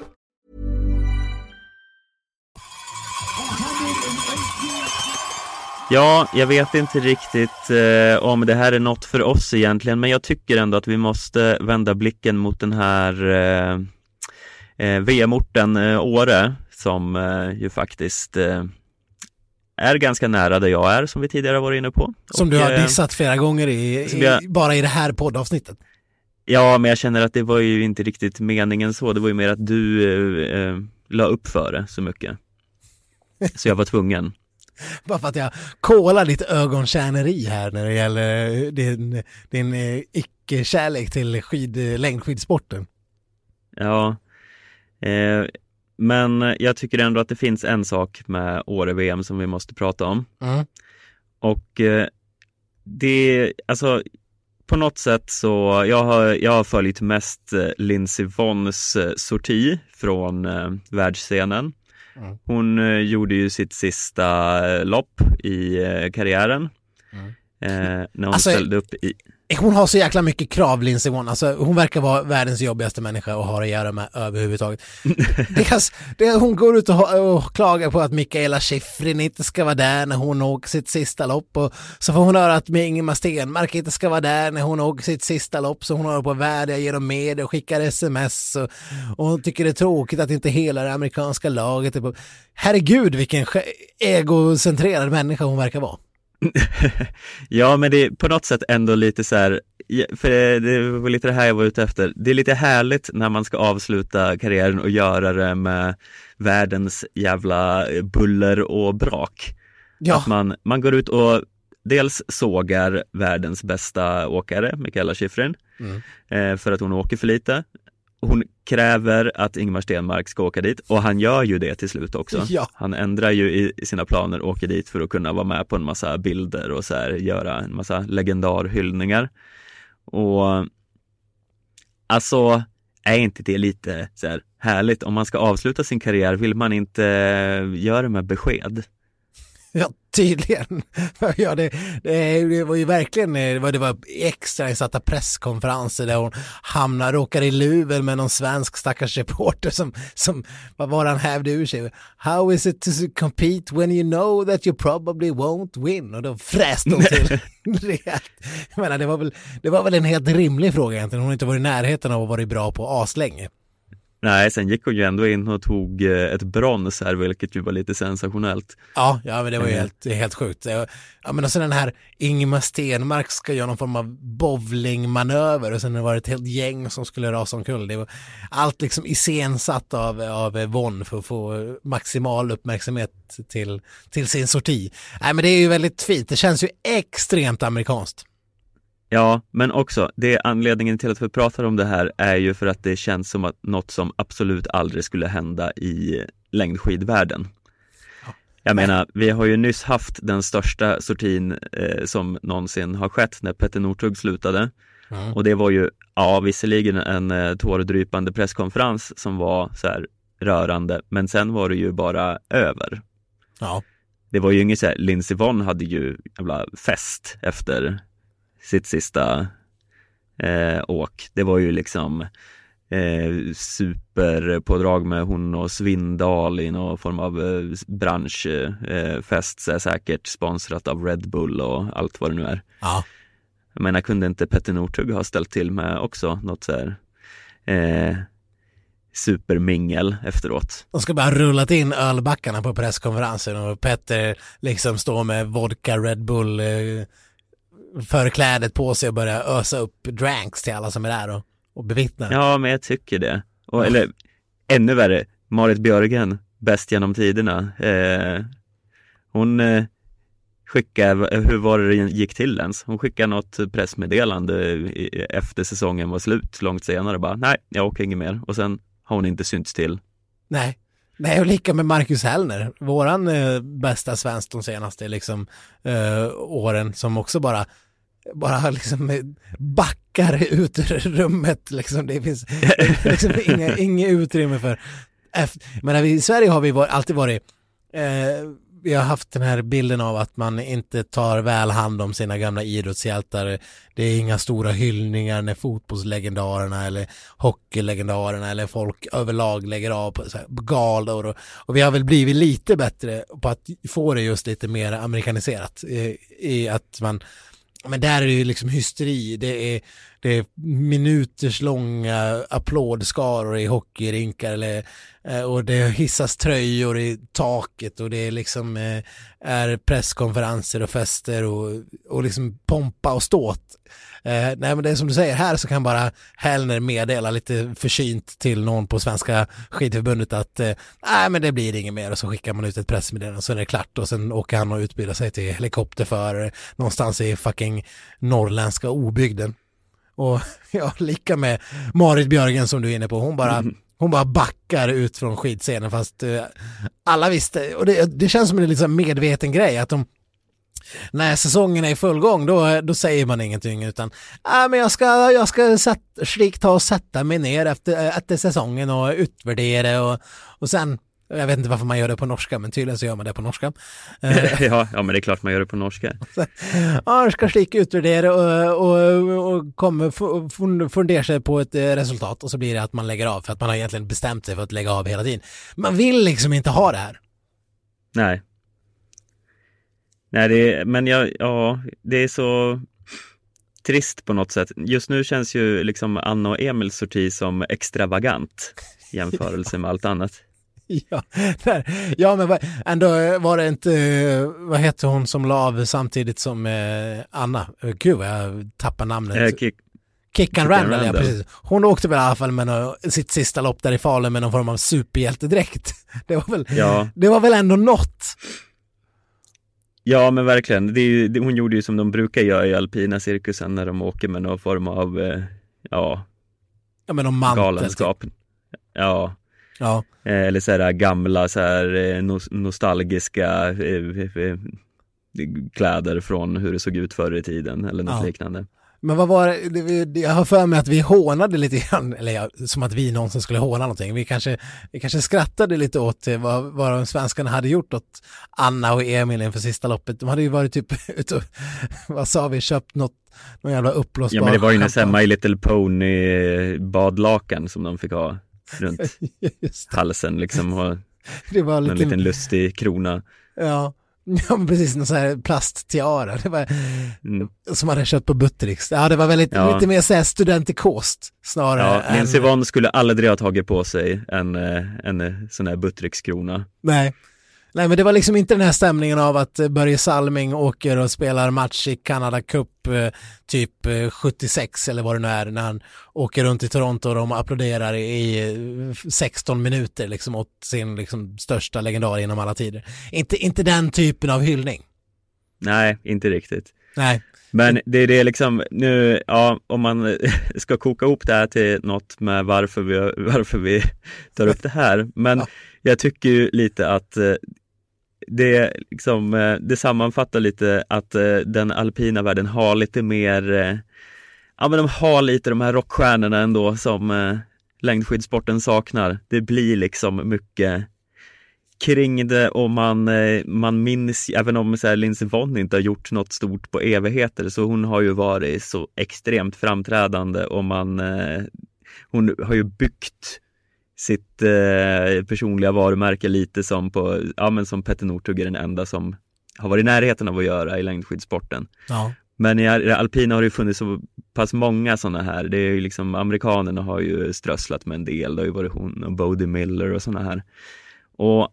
Ja, jag vet inte riktigt eh, om det här är något för oss egentligen, men jag tycker ändå att vi måste vända blicken mot den här eh, eh, VM-orten eh, Åre som eh, ju faktiskt eh, är ganska nära där jag är som vi tidigare varit inne på. Som Och, du har eh, dissat flera gånger i, i, jag- bara i det här poddavsnittet. Ja, men jag känner att det var ju inte riktigt meningen så. Det var ju mer att du eh, la upp för det så mycket. Så jag var tvungen. Bara för att jag kolar ditt ögontjäneri här när det gäller din, din eh, icke-kärlek till skid, längdskidsporten. Ja, eh, men jag tycker ändå att det finns en sak med Åre-VM som vi måste prata om. Mm. Och eh, det, alltså på något sätt så, jag har, jag har följt mest eh, Lindsey Vonns eh, sorti från eh, världsscenen. Mm. Hon eh, gjorde ju sitt sista eh, lopp i eh, karriären. Mm. Eh, när hon Alltså, ställde upp i, Hon har så jäkla mycket krav, Lindsey Vonn. Alltså, hon verkar vara världens jobbigaste människa att ha att göra med överhuvudtaget. Deras, det, hon går ut och, och klagar på att Mikaela Shiffrin inte ska vara där när hon åker sitt sista lopp och så får hon höra att Ingemar Stenmark inte ska vara där när hon åker sitt sista lopp så hon håller på att vädja genom media och skickar sms och, och hon tycker det är tråkigt att inte hela det amerikanska laget är på... Herregud vilken egocentrerad människa hon verkar vara. Ja, men det är på något sätt ändå lite så här, för det, var lite det här jag var ute efter. Det är lite härligt när man ska avsluta karriären och göra det med världens jävla buller och brak. Ja, Att man, man går ut och dels sågar världens bästa åkare, Mikaela Shiffrin, Mm. eh, för att hon åker för lite. Hon kräver att Ingmar Stenmark ska åka dit och han gör ju det till slut också. Ja. Han ändrar ju i sina planer och åker dit för att kunna vara med på en massa bilder och så här, göra en massa legendarhyllningar. Och alltså, är inte det lite så här härligt? Om man ska avsluta sin karriär, vill man inte göra det med besked? Ja, tydligen. Ja, det, det, det var ju verkligen, det var, det var extra insatta presskonferenser där hon hamnar, råkar i luven med någon svensk stackars reporter som, som vad var han hävde ur sig? How is it to compete when you know that you probably won't win? Och då fräste hon till rejält. Jag menar, det var, väl, det var väl en helt rimlig fråga egentligen. Hon har inte varit i närheten av att vara bra på aslänge. Nej, sen gick hon ju ändå in och tog eh, ett brons här, vilket ju var lite sensationellt. Ja, ja men det var ju Mm. helt, helt sjukt. Ja, men och sen den här Ingemar Stenmark ska göra någon form av bowlingmanöver och sen var det ett helt gäng som skulle rasa omkull. Det var allt liksom iscensatt av, av Von för att få maximal uppmärksamhet till, till sin sorti. Nej men det är ju väldigt fint, det känns ju extremt amerikanskt. Ja, men också, det är anledningen till att vi pratar om det här är ju för att det känns som att något som absolut aldrig skulle hända i längdskidvärlden. Jag menar, vi har ju nyss haft den största sortin eh, som någonsin har skett när Petter Northug slutade. Mm. Och det var ju, ja visserligen en eh, tårdrypande presskonferens som var så här rörande, men sen var det ju bara över. Ja, Det var ju inget så här, Lindsey Vonn hade ju jävla fest efter sitt sista eh, åk. Det var ju liksom eh, superpådrag med hon och Svindal i någon form av eh, branschfest, eh, säkert sponsrat av Red Bull och allt vad det nu är. ja. Jag menar, kunde inte Petter Northug ha ställt till med också något så här eh, supermingel efteråt? De ska bara rullat in ölbackarna på presskonferensen och Petter liksom står med vodka Red Bull eh, förklädet på sig och börja ösa upp dranks till alla som är där och, och bevittnar. Ja, men jag tycker det. Och, eller ännu värre, Marit Björgen, bäst genom tiderna. Eh, hon eh, skickade, hur var det gick till ens? Hon skickade något pressmeddelande i, efter säsongen var slut, långt senare bara, nej, jag åker inget mer. Och sen har hon inte synts till. Nej. Nej, och lika med Marcus Hellner, våran eh, bästa svensk de senaste liksom, eh, åren som också bara bara liksom eh, backar ut ur rummet liksom. Det finns liksom inga, inget utrymme för efter, men I Sverige har vi alltid varit eh, vi har haft den här bilden av att man inte tar väl hand om sina gamla idrottshjältar. Det är inga stora hyllningar när fotbollslegendarerna eller hockeylegendarerna eller folk överlag lägger av på galor och, och, vi har väl blivit lite bättre på att få det just lite mer amerikaniserat i, i att man men där är det ju liksom hysteri. Det är, det är minuters långa applådskaror i hockeyrinkar eller, eh, och det hissas tröjor i taket och det är liksom eh, är presskonferenser och fester och, och liksom pompa och ståt. Eh, nej men det är som du säger, här så kan bara Hellner meddela lite försynt till någon på Svenska skidförbundet att eh, nej men det blir inget mer och så skickar man ut ett pressmeddelande så är det klart och sen åker han och utbildar sig till helikopterförare någonstans i fucking norrländska obygden. Och ja, lika med Marit Björgen som du är inne på, hon bara mm. Hon bara backar ut från skidscenen fast uh, alla visste, och det, det känns som en liksom medveten grej att de när säsongen är i full gång då, då säger man ingenting utan äh, men jag ska, jag ska sätt, strikt ta och sätta mig ner efter, efter säsongen och utvärdera och, och sen jag vet inte varför man gör det på norska, men tydligen så gör man det på norska. ja, ja, men det är klart man gör det på norska. ja, jag ska slicka utvärdera och, och, och kommer fundera sig på ett eh, resultat och så blir det att man lägger av för att man har egentligen bestämt sig för att lägga av hela tiden. Man vill liksom inte ha det här. Nej. Nej, det är, men jag, ja, det är så trist på något sätt. Just nu känns ju liksom Anna och Emils sorti som extravagant i jämförelse med allt annat. Ja, där. ja men ändå var det inte, vad hette hon som la av samtidigt som eh, Anna? Gud vad jag tappar namnet. Eh, kick, Kickan Randall, Randall, ja precis. Hon åkte väl i alla fall med någon, sitt sista lopp där i Falun med någon form av superhjältedräkt. Det var väl, ja. det var väl ändå något. Ja men verkligen, det det, hon gjorde ju som de brukar göra i alpina cirkusen när de åker med någon form av, eh, ja, ja men galenskap. Typ. Ja. ja. Eh, eller så här gamla så här eh, nostalgiska eh, eh, kläder från hur det såg ut förr i tiden eller något ja. liknande. Men vad var det, jag har för mig att vi hånade lite grann, eller ja, som att vi någonsin skulle håna någonting. Vi kanske, vi kanske skrattade lite åt vad, vad de svenskarna hade gjort åt Anna och Emil inför sista loppet. De hade ju varit typ ute och, vad sa vi, köpt något, någon jävla uppblåsbar Ja men det var ju nästan My Little Pony badlakan som de fick ha runt halsen liksom och det var en liten lustig krona. Ja, Ja, men precis, någon sån här plasttiara. Det var, mm. Som hade köpt på Buttericks. Ja, det var väldigt, ja. lite mer såhär studentikost snarare. Ja, Nils Yvonne skulle aldrig ha tagit på sig en, eh, en eh, sån här Buttericks-krona. Nej, Nej men det var liksom inte den här stämningen av att eh, Börje Salming åker och spelar match i Canada Cup eh, typ 76 eh, eller vad det nu är när han åker runt i Toronto och de applåderar i 16 minuter liksom åt sin liksom största legendar inom alla tider. Inte, inte den typen av hyllning. Nej, inte riktigt. Nej. Men det är det liksom, nu, ja, om man ska koka ihop det här till något med varför vi, varför vi tar upp det här. Men ja. jag tycker ju lite att det, liksom, eh, det sammanfattar lite att eh, den alpina världen har lite mer, eh, ja men de har lite de här rockstjärnorna ändå som längdskidsporten saknar. Det blir liksom mycket kring det och man, man minns, även om så här, Lindsey Vonn inte har gjort något stort på evigheter, så hon har ju varit så extremt framträdande och man, hon har ju byggt sitt eh, personliga varumärke lite som på, ja men som Petter Northug är den enda som har varit i närheten av att göra i längdskidsporten. Ja. Men i alpina har det funnits så pass många sådana här. Det är ju liksom amerikanerna har ju strösslat med en del. Det har ju varit hon och Bodie Miller och sådana här. Och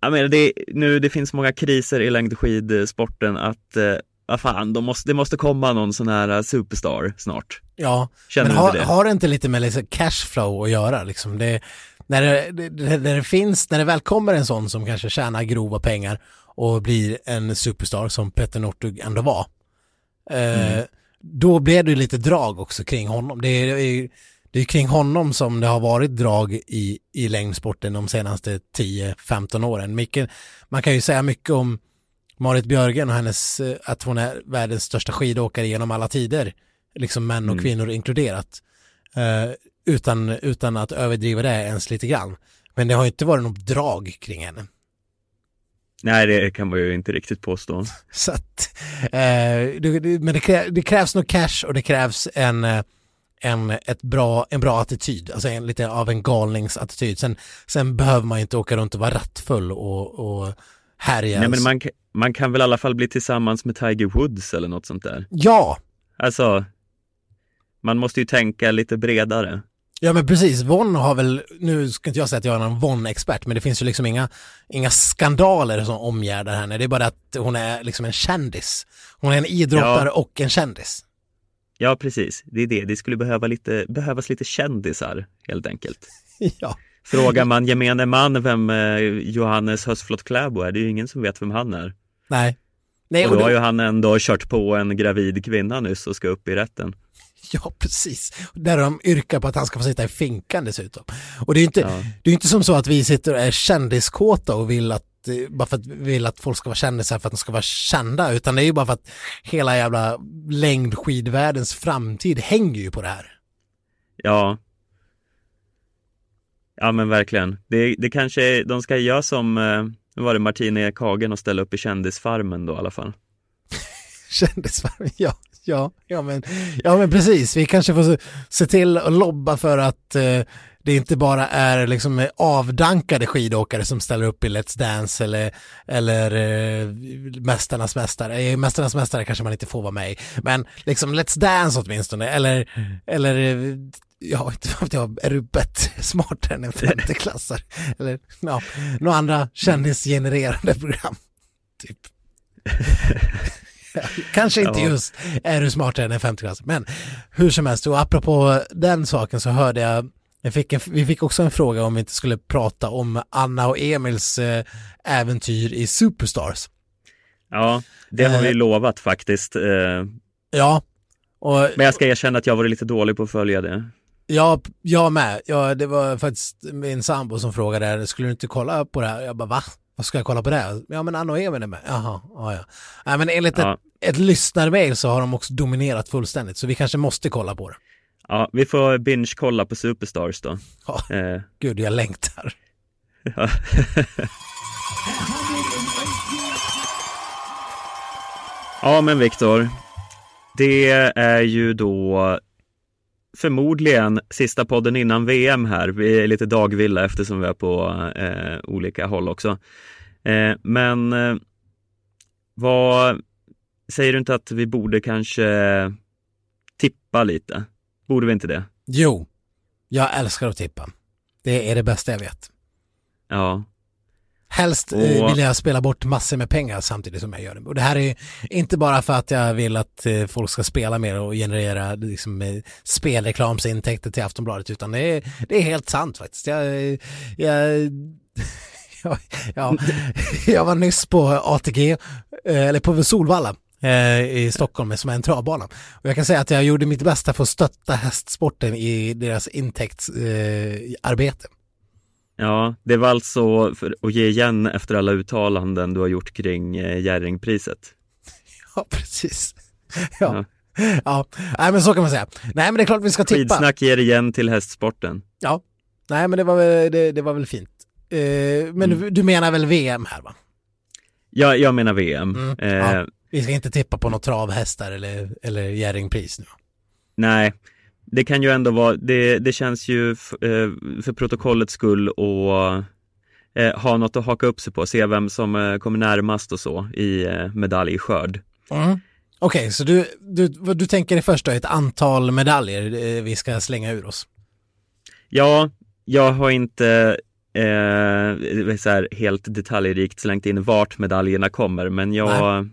jag menar, det, nu, det finns många kriser i längdskidsporten att eh, vad fan, de måste, det måste komma någon sån här superstar snart. Ja, Känner men har, det? har det inte lite med liksom cashflow att göra liksom? Det, när, det, det, när det finns, när det väl kommer en sån som kanske tjänar grova pengar och blir en superstar som Petter Northug ändå var. Eh, mm. Då blir det lite drag också kring honom. Det är, det är kring honom som det har varit drag i, i längdsporten de senaste 10-15 åren. Mycket, man kan ju säga mycket om Marit Björgen och hennes, eh, att hon är världens största skidåkare genom alla tider, liksom män och mm. kvinnor inkluderat, uh, utan, utan att överdriva det ens lite grann. Men det har inte varit något drag kring henne. Nej, det kan man ju inte riktigt påstå. Så att, eh, det, det, men det, krä, det krävs nog cash och det krävs en, eh, en, ett bra, en bra attityd, alltså en, lite av en galningsattityd. Sen, sen behöver man inte åka runt och vara rattfull och, och härja. Nej, men man, man kan väl i alla fall bli tillsammans med Tiger Woods eller något sånt där. Ja, Alltså, man måste ju tänka lite bredare. Ja men precis, Von har väl, nu ska inte jag säga att jag är någon Von-expert, men det finns ju liksom inga, inga skandaler som omgärdar henne. Det är bara att hon är liksom en kändis. Hon är en idrottare Ja. och en kändis. Ja, precis. Det är det. Det skulle behöva lite, behövas lite kändisar, helt enkelt. ja. Frågar man gemene man vem eh, Johannes Hösflot Kläbo är, det är ju ingen som vet vem han är. Nej. Nej, Och och då har då, ju han ändå kört på en gravid kvinna nyss och ska upp i rätten. ja, precis. Där de yrkar på att han ska få sitta i finkan dessutom. Och det är ju inte, Ja. det är inte som så att vi sitter och är kändiskåta och vill att eh, bara för att vi vill att folk ska vara kändisar för att de ska vara kända, utan det är ju bara för att hela jävla längdskidvärldens framtid hänger ju på det här. Ja. Ja men verkligen. Det, det kanske, de ska göra som, eh, nu var det Martina. Kagen och ställa upp i Kändisfarmen då i alla fall. Kändisfarmen, ja, ja, ja men, ja men precis, vi kanske får se, till att lobba för att eh, det inte bara är liksom avdankade skidåkare som ställer upp i Let's Dance eller, eller eh, Mästarnas mästare, Eh, Mästarnas mästare kanske man inte får vara med i, men liksom Let's Dance åtminstone, eller, eller eh, Ja, inte vet jag, är bättre, smartare än en femteklassare? Eller ja, några andra kändisgenererande program. Typ. Kanske inte Ja. just är du smartare än en femteklassare, men hur som helst, och apropå den saken så hörde jag, fick en, vi fick också en fråga om vi inte skulle prata om Anna och Emils eh, äventyr i Superstars. Ja, det har vi Eh. lovat faktiskt. Eh, Ja, och Men jag ska erkänna att jag varit lite dålig på att följa det. jag, jag med. Ja, det var faktiskt min sambo som frågade, skulle du inte kolla på det här? Jag bara, va? Vad ska jag kolla på det? Ja, men och Emil är med. Jaha, ja, ja. Nej, men enligt Ja. ett, ett lyssnarmail så har de också dominerat fullständigt, så vi kanske måste kolla på det. Ja, vi får binge-kolla på Superstars då. Ja, Eh, gud, jag längtar. ja. ja, men Viktor. Det är ju då förmodligen sista podden innan VM här. Vi är lite dagvilla eftersom vi är på eh, olika håll också. Eh, men eh, vad säger du inte att vi borde kanske tippa lite? Borde vi inte det? Jo, jag älskar att tippa. Det är det bästa jag vet. Ja, Helst eh, Och- vill jag spela bort massor med pengar samtidigt som jag gör det. Och det här är inte bara för att jag vill att eh, folk ska spela mer och generera liksom, eh, spelreklamsintäkter till Aftonbladet, utan det är, det är helt sant faktiskt. Jag, jag, ja, ja, jag var nyss på ATG, eller på Solvalla i Stockholm som är en travbana. Och jag kan säga att jag gjorde mitt bästa för att stötta hästsporten i deras intäktsarbete. Eh. Ja, det var alltså för att ge igen efter alla uttalanden du har gjort kring eh, Jerringpriset. Ja, precis. Ja. ja, nej men så kan man säga. Nej men det är klart vi ska tippa. Skidsnack ger igen till hästsporten. Ja, nej men det var väl, det, det var väl fint. Eh, men du, du menar väl VM här va? Ja, jag menar VM. Mm, Eh, ja. Vi ska inte tippa på något travhästar eller, eller Jerringpris nu. Nej, det kan ju ändå vara, det, det känns ju eh, för protokollets skull och eh, ha något att haka upp sig på, se vem som eh, kommer närmast och så i eh, medaljskörd. Mm. Okej, så du, du, du tänker dig först då ett antal medaljer eh, vi ska slänga ur oss? Ja, jag har inte eh, så här, helt detaljrikt slängt in vart medaljerna kommer, men jag,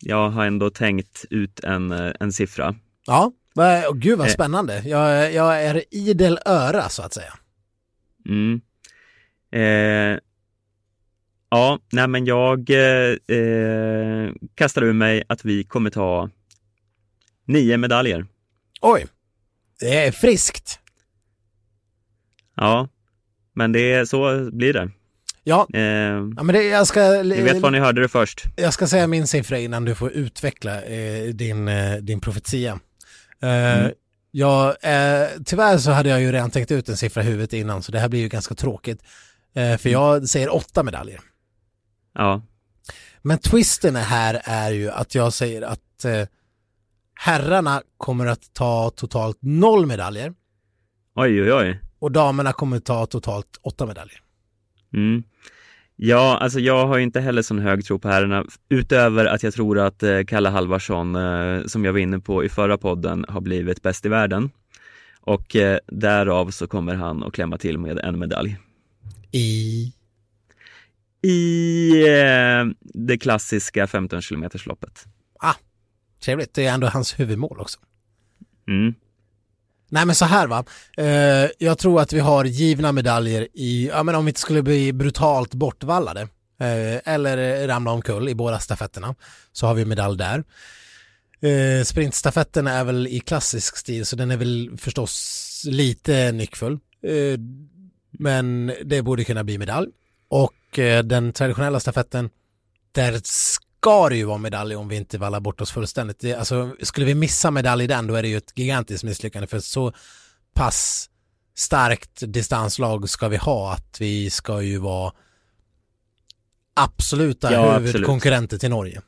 jag har ändå tänkt ut en, eh, en siffra. Ja, vad- åh, gud vad Eh. spännande. Jag, jag är idel öra så att säga. Mm. Eh, ja, nej men jag eh, eh, kastar ur mig att vi kommer ta nio medaljer. Oj, det är friskt. Ja, men det är så blir det. Ja, Eh, ja men det, jag ska... ni vet var ni hörde det först. Jag ska säga min siffra innan du får utveckla eh, din, din profetia. Eh, Mm. jag, eh, tyvärr så hade jag ju redan tänkt ut en siffra i huvudet innan så det här blir ju ganska tråkigt. Eh, för jag säger åtta medaljer. Ja, Men twisten här är ju att jag säger att herrarna kommer att ta totalt noll medaljer Oj, oj, oj. och damerna kommer att ta totalt åtta medaljer. Mm. Ja, alltså jag har inte heller sån hög tro på herrarna, utöver att jag tror att eh, Kalle Halvarsson, eh, som jag var inne på i förra podden, har blivit bäst i världen. Och eh, därav så kommer han att klämma till med en medalj. I... I det klassiska 15 km loppet. Ah, trevligt. Det är ändå hans huvudmål också. Mm. Nej men så här va, eh, jag tror att vi har givna medaljer i, ja men om vi inte skulle bli brutalt bortvallade eh, eller ramla omkull i båda stafetterna så har vi medalj där. Eh, sprintstafetten är väl i klassisk stil så den är väl förstås lite nyckfull. Eh, men det borde kunna bli medalj. Och eh, den traditionella stafetten, där ska det ju vara medalj om vi inte vallar bort oss fullständigt. Det, alltså, skulle vi missa medalj i den då är det ju ett gigantiskt misslyckande för så pass starkt distanslag ska vi ha att vi ska ju vara absoluta Ja, huvudkonkurrenter till Norge.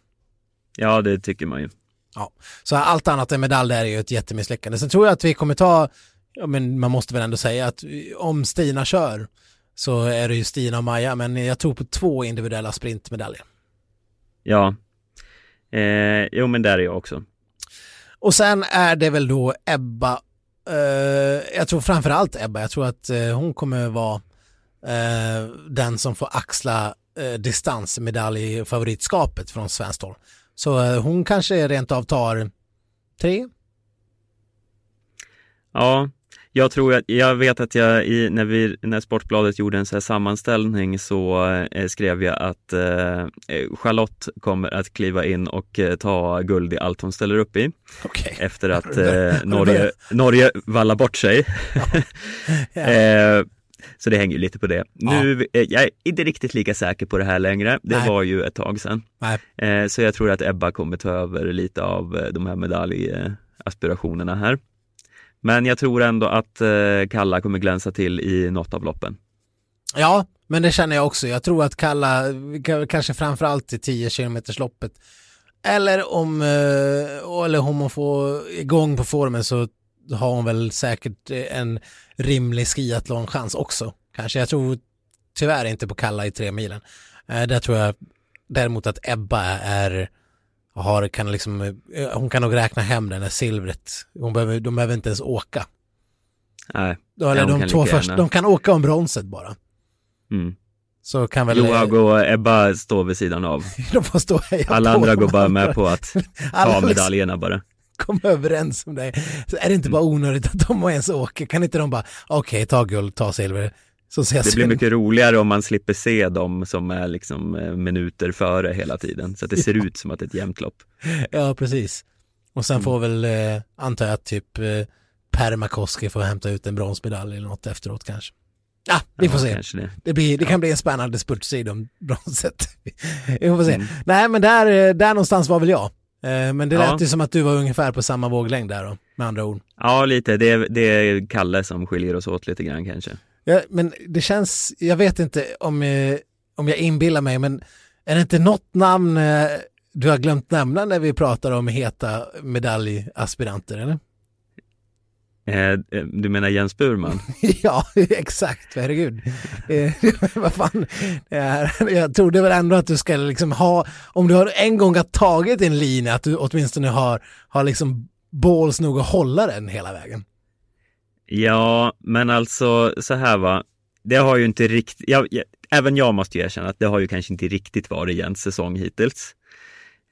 Ja, det tycker man ju. Så allt annat än medalj där är ju ett jättemisslyckande. Sen tror jag att vi kommer ta, ja men man måste väl ändå säga att om Stina kör så är det ju Stina och Maja, men jag tror på två individuella sprintmedaljer. Ja. Eh, jo, men där är jag också. Och sen är det väl då Ebba, eh, jag tror framförallt Ebba, jag tror att eh, hon kommer vara eh, den som får axla eh, distansmedalj favoritskapet från svenskt håll. Så eh, hon kanske rent av tar tre, Ja, jag tror att, jag vet att jag i, när vi, när Sportbladet gjorde en så sammanställning så eh, skrev jag att eh, Charlotte kommer att kliva in och eh, ta guld i allt hon ställer upp i. Okej. Efter att eh, Norge, Norge vallar bort sig. Ja. eh, så det hänger ju lite på det. Nu, eh, jag är inte riktigt lika säker på det här längre. Det Nej. var ju ett tag sedan. Eh, så jag tror att Ebba kommer ta över lite av eh, de här medaljaspirationerna här. Men jag tror ändå att eh, Kalla kommer glänsa till i något av loppen. Ja, men det känner jag också. Jag tror att Kalla, kanske framförallt i 10 km loppet eller om, eh, eller om hon får igång på formen så har hon väl säkert eh, en rimlig skiathlonchans också. Kanske, jag tror tyvärr inte på Kalla i tre milen. Eh, Där tror jag däremot att Ebba är, har, kan liksom, eh, hon kan nog räkna hem den här silvret. Hon behöver, de behöver inte ens åka. Nej, Eller de kan två gärna. de kan åka om bronset bara. mm. Så kan väl... Joag och Ebba står vid sidan av. De får stå och Alla på andra går bara med på att ta medaljerna bara. Kom överens om det. Så är det inte bara onödigt att de ens åker? Kan inte de bara, okej, ta guld, ta silver, Det blir mycket roligare om man slipper se dem som är liksom eh, minuter före hela tiden. Så att det ser ut som att det är ett jämnt lopp. Ja, precis. Och sen Mm. får väl, eh, antar jag typ eh, Permakoski får hämta ut en bronsmedalj eller något efteråt kanske. Ja, vi får Ja, se. Kanske det. Det, blir, det kan bli en spännande spurtstrid om bronset. vi får se. Mm. Nej, men där, eh, där någonstans var väl jag. Eh, Men det lät Ja. ju som att du var ungefär på samma våglängd där då, med andra ord. Ja, lite. Det är, det är Kalle som skiljer oss åt lite grann kanske. Ja, men det känns, jag vet inte om, eh, om jag inbillar mig, men är det inte något namn eh, du har glömt nämna när vi pratar om heta medaljaspiranter, eller? Eh, eh, du menar Jens Burman? ja, exakt, herregud. Eh, vad fan, jag trodde väl ändå att du ska liksom ha, om du har en gång har tagit en linje, att du åtminstone har, har liksom balls nog att hålla den hela vägen. Ja, men alltså så här va. Det har ju inte riktigt, ja, ja, även jag måste ju erkänna att det har ju kanske inte riktigt varit Jens säsong hittills.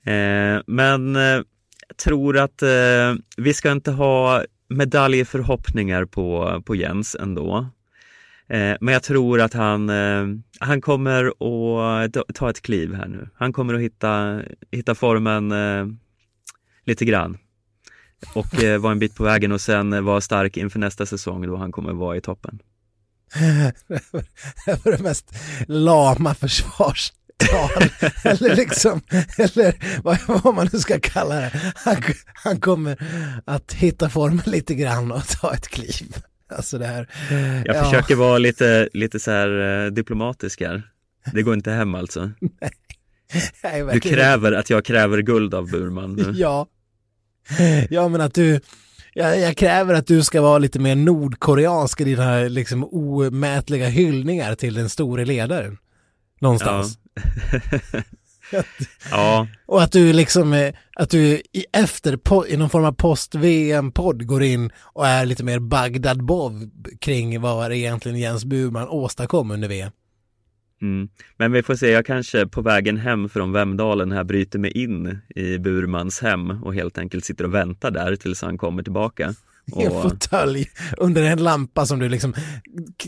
Eh, men eh, jag tror att eh, vi ska inte ha medaljförhoppningar på, på Jens ändå. Eh, men jag tror att han, eh, han kommer att ta- ett kliv här nu. Han kommer att hitta, hitta formen eh, lite grann och eh, vara en bit på vägen och sen eh, vara stark inför nästa säsong då han kommer vara i toppen. Det var det mest lama försvarstal. eller liksom, eller vad, vad man nu ska kalla det. Han, han kommer att hitta formen lite grann och ta ett kliv. Alltså det här. Jag ja, försöker vara lite, lite så här eh, diplomatisk här. Det går inte hem alltså. Nej, Du verkligen. kräver att jag kräver guld av Burman nu. Ja. Ja men att du, jag, jag kräver att du ska vara lite mer nordkoreansk i dina liksom omätliga hyllningar till den store ledaren. Någonstans. Ja, Och att du liksom, eh, att du i efter, i någon form av post-VM-podd går in och är lite mer Bagdad-Bob kring vad egentligen Jens Burman åstadkom under VM. Mm. men vi får se, jag kanske på vägen hem från Vemdalen här bryter mig in i Burmans hem och helt enkelt sitter och väntar där tills han kommer tillbaka. I en fåtölj under en lampa som du liksom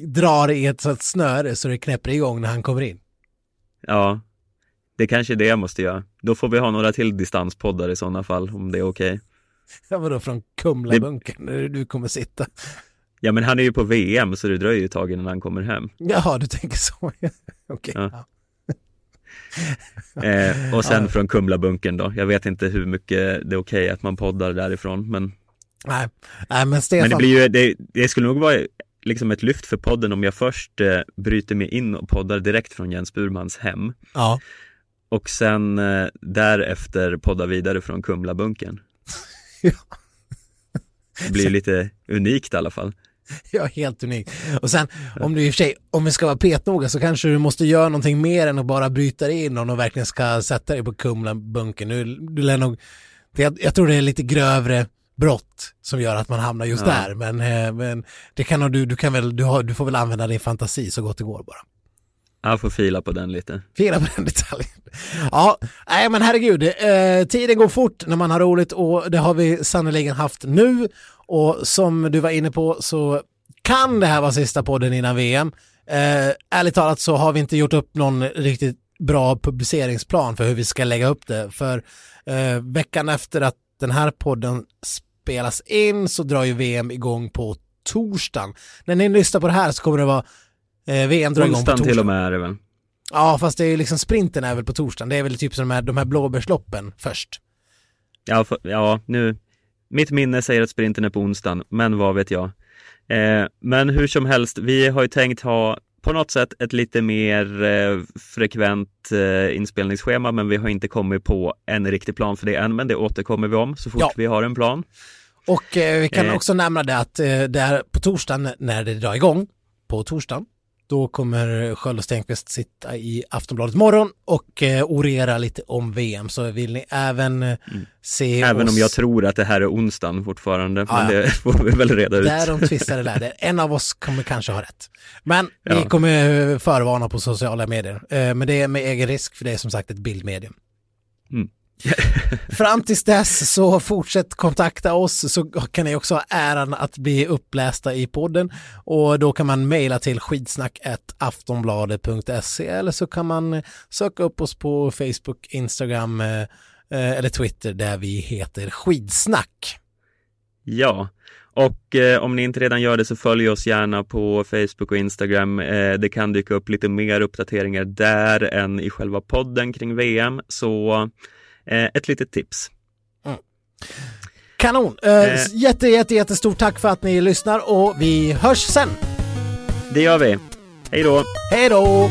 drar i ett sånt snöre så det knäpper igång när han kommer in. ja, det kanske är det jag måste göra. Då får vi ha några till distanspoddar i sådana fall, om det är okej. Ja, vadå från Kumlabunkern där du kommer sitta? Ja, men han är ju på VM så det dröjer ju ett tag innan han kommer hem. Jaha, du tänker så. Okej. Ja. Eh, och sen Ja. från Kumlabunkern då. Jag vet inte hur mycket det är okej att man poddar därifrån, men, Nej. Nej, men Stefan. men det blir ju, det, det skulle nog vara liksom ett lyft för podden om jag först eh, bryter mig in och poddar direkt från Jens Burmans hem Ja. och sen eh, därefter poddar vidare från Kumlabunkern. Ja. Det blir lite unikt i alla fall. Ja, helt unikt. Och sen, om du i och för sig, om vi ska vara petnoga så kanske du måste göra någonting mer än att bara bryta dig in om du verkligen ska sätta dig på Kumlabunkern. Du, du lär nog, jag, jag tror det är lite grövre brott som gör att man hamnar just Ja. där. Men, eh, men det kan du, du kan väl, du, har, du får väl använda din fantasi så gott det går bara. Jag får fila på den lite. Fila på den detaljen. Ja, nej men herregud, eh, tiden går fort när man har roligt och det har vi sannoliken haft nu. Och som du var inne på så kan det här vara sista podden innan VM. Eh, ärligt talat så har vi inte gjort upp någon riktigt bra publiceringsplan för hur vi ska lägga upp det. För eh, veckan efter att den här podden spelas in så drar ju VM igång på torsdagen. När ni lyssnar på det här så kommer det vara eh, VM drar igång på Onsdagen torsdag. till och med är det väl? Ja, fast det är ju liksom sprinten är väl på torsdagen. Det är väl typ som de här, de här blåbärsloppen först. Ja, för, ja, nu, mitt minne säger att sprinten är på onsdagen, men vad vet jag. Eh, men hur som helst, vi har ju tänkt ha på något sätt ett lite mer eh, frekvent eh, inspelningsschema, men vi har inte kommit på en riktig plan för det än, men det återkommer vi om så fort Ja. vi har en plan. Och eh, vi kan Eh. också nämna det att eh, det är på torsdagen när det drar igång, på torsdagen, då kommer Sköld och Stenqvist sitta i Aftonbladet morgon och eh, orera lite om VM. Så vill ni även eh, se Mm. Även oss... om jag tror att det här är onsdagen fortfarande, Ja, men det får vi väl reda ut. Där de tvistade lär det. En av oss kommer kanske ha rätt. Men vi Ja. kommer eh, förvarna på sociala medier. Eh, Men det är med egen risk för det är som sagt ett bildmedium. Mm. Fram tills dess så fortsätt kontakta oss så kan ni också ha äran att bli upplästa i podden och då kan man mejla till skidsnack.aftonbladet.se eller så kan man söka upp oss på Facebook, Instagram eh, eh, eller Twitter där vi heter skidsnack. Ja, och eh, om ni inte redan gör det så följ oss gärna på Facebook och Instagram. Eh, det kan dyka upp lite mer uppdateringar där än i själva podden kring VM, så ett litet tips. Kanon! Eh, Eh. Jätte, jätte, jättestort tack för att ni lyssnar och vi hörs sen. Det gör vi. Hej då! Hej då!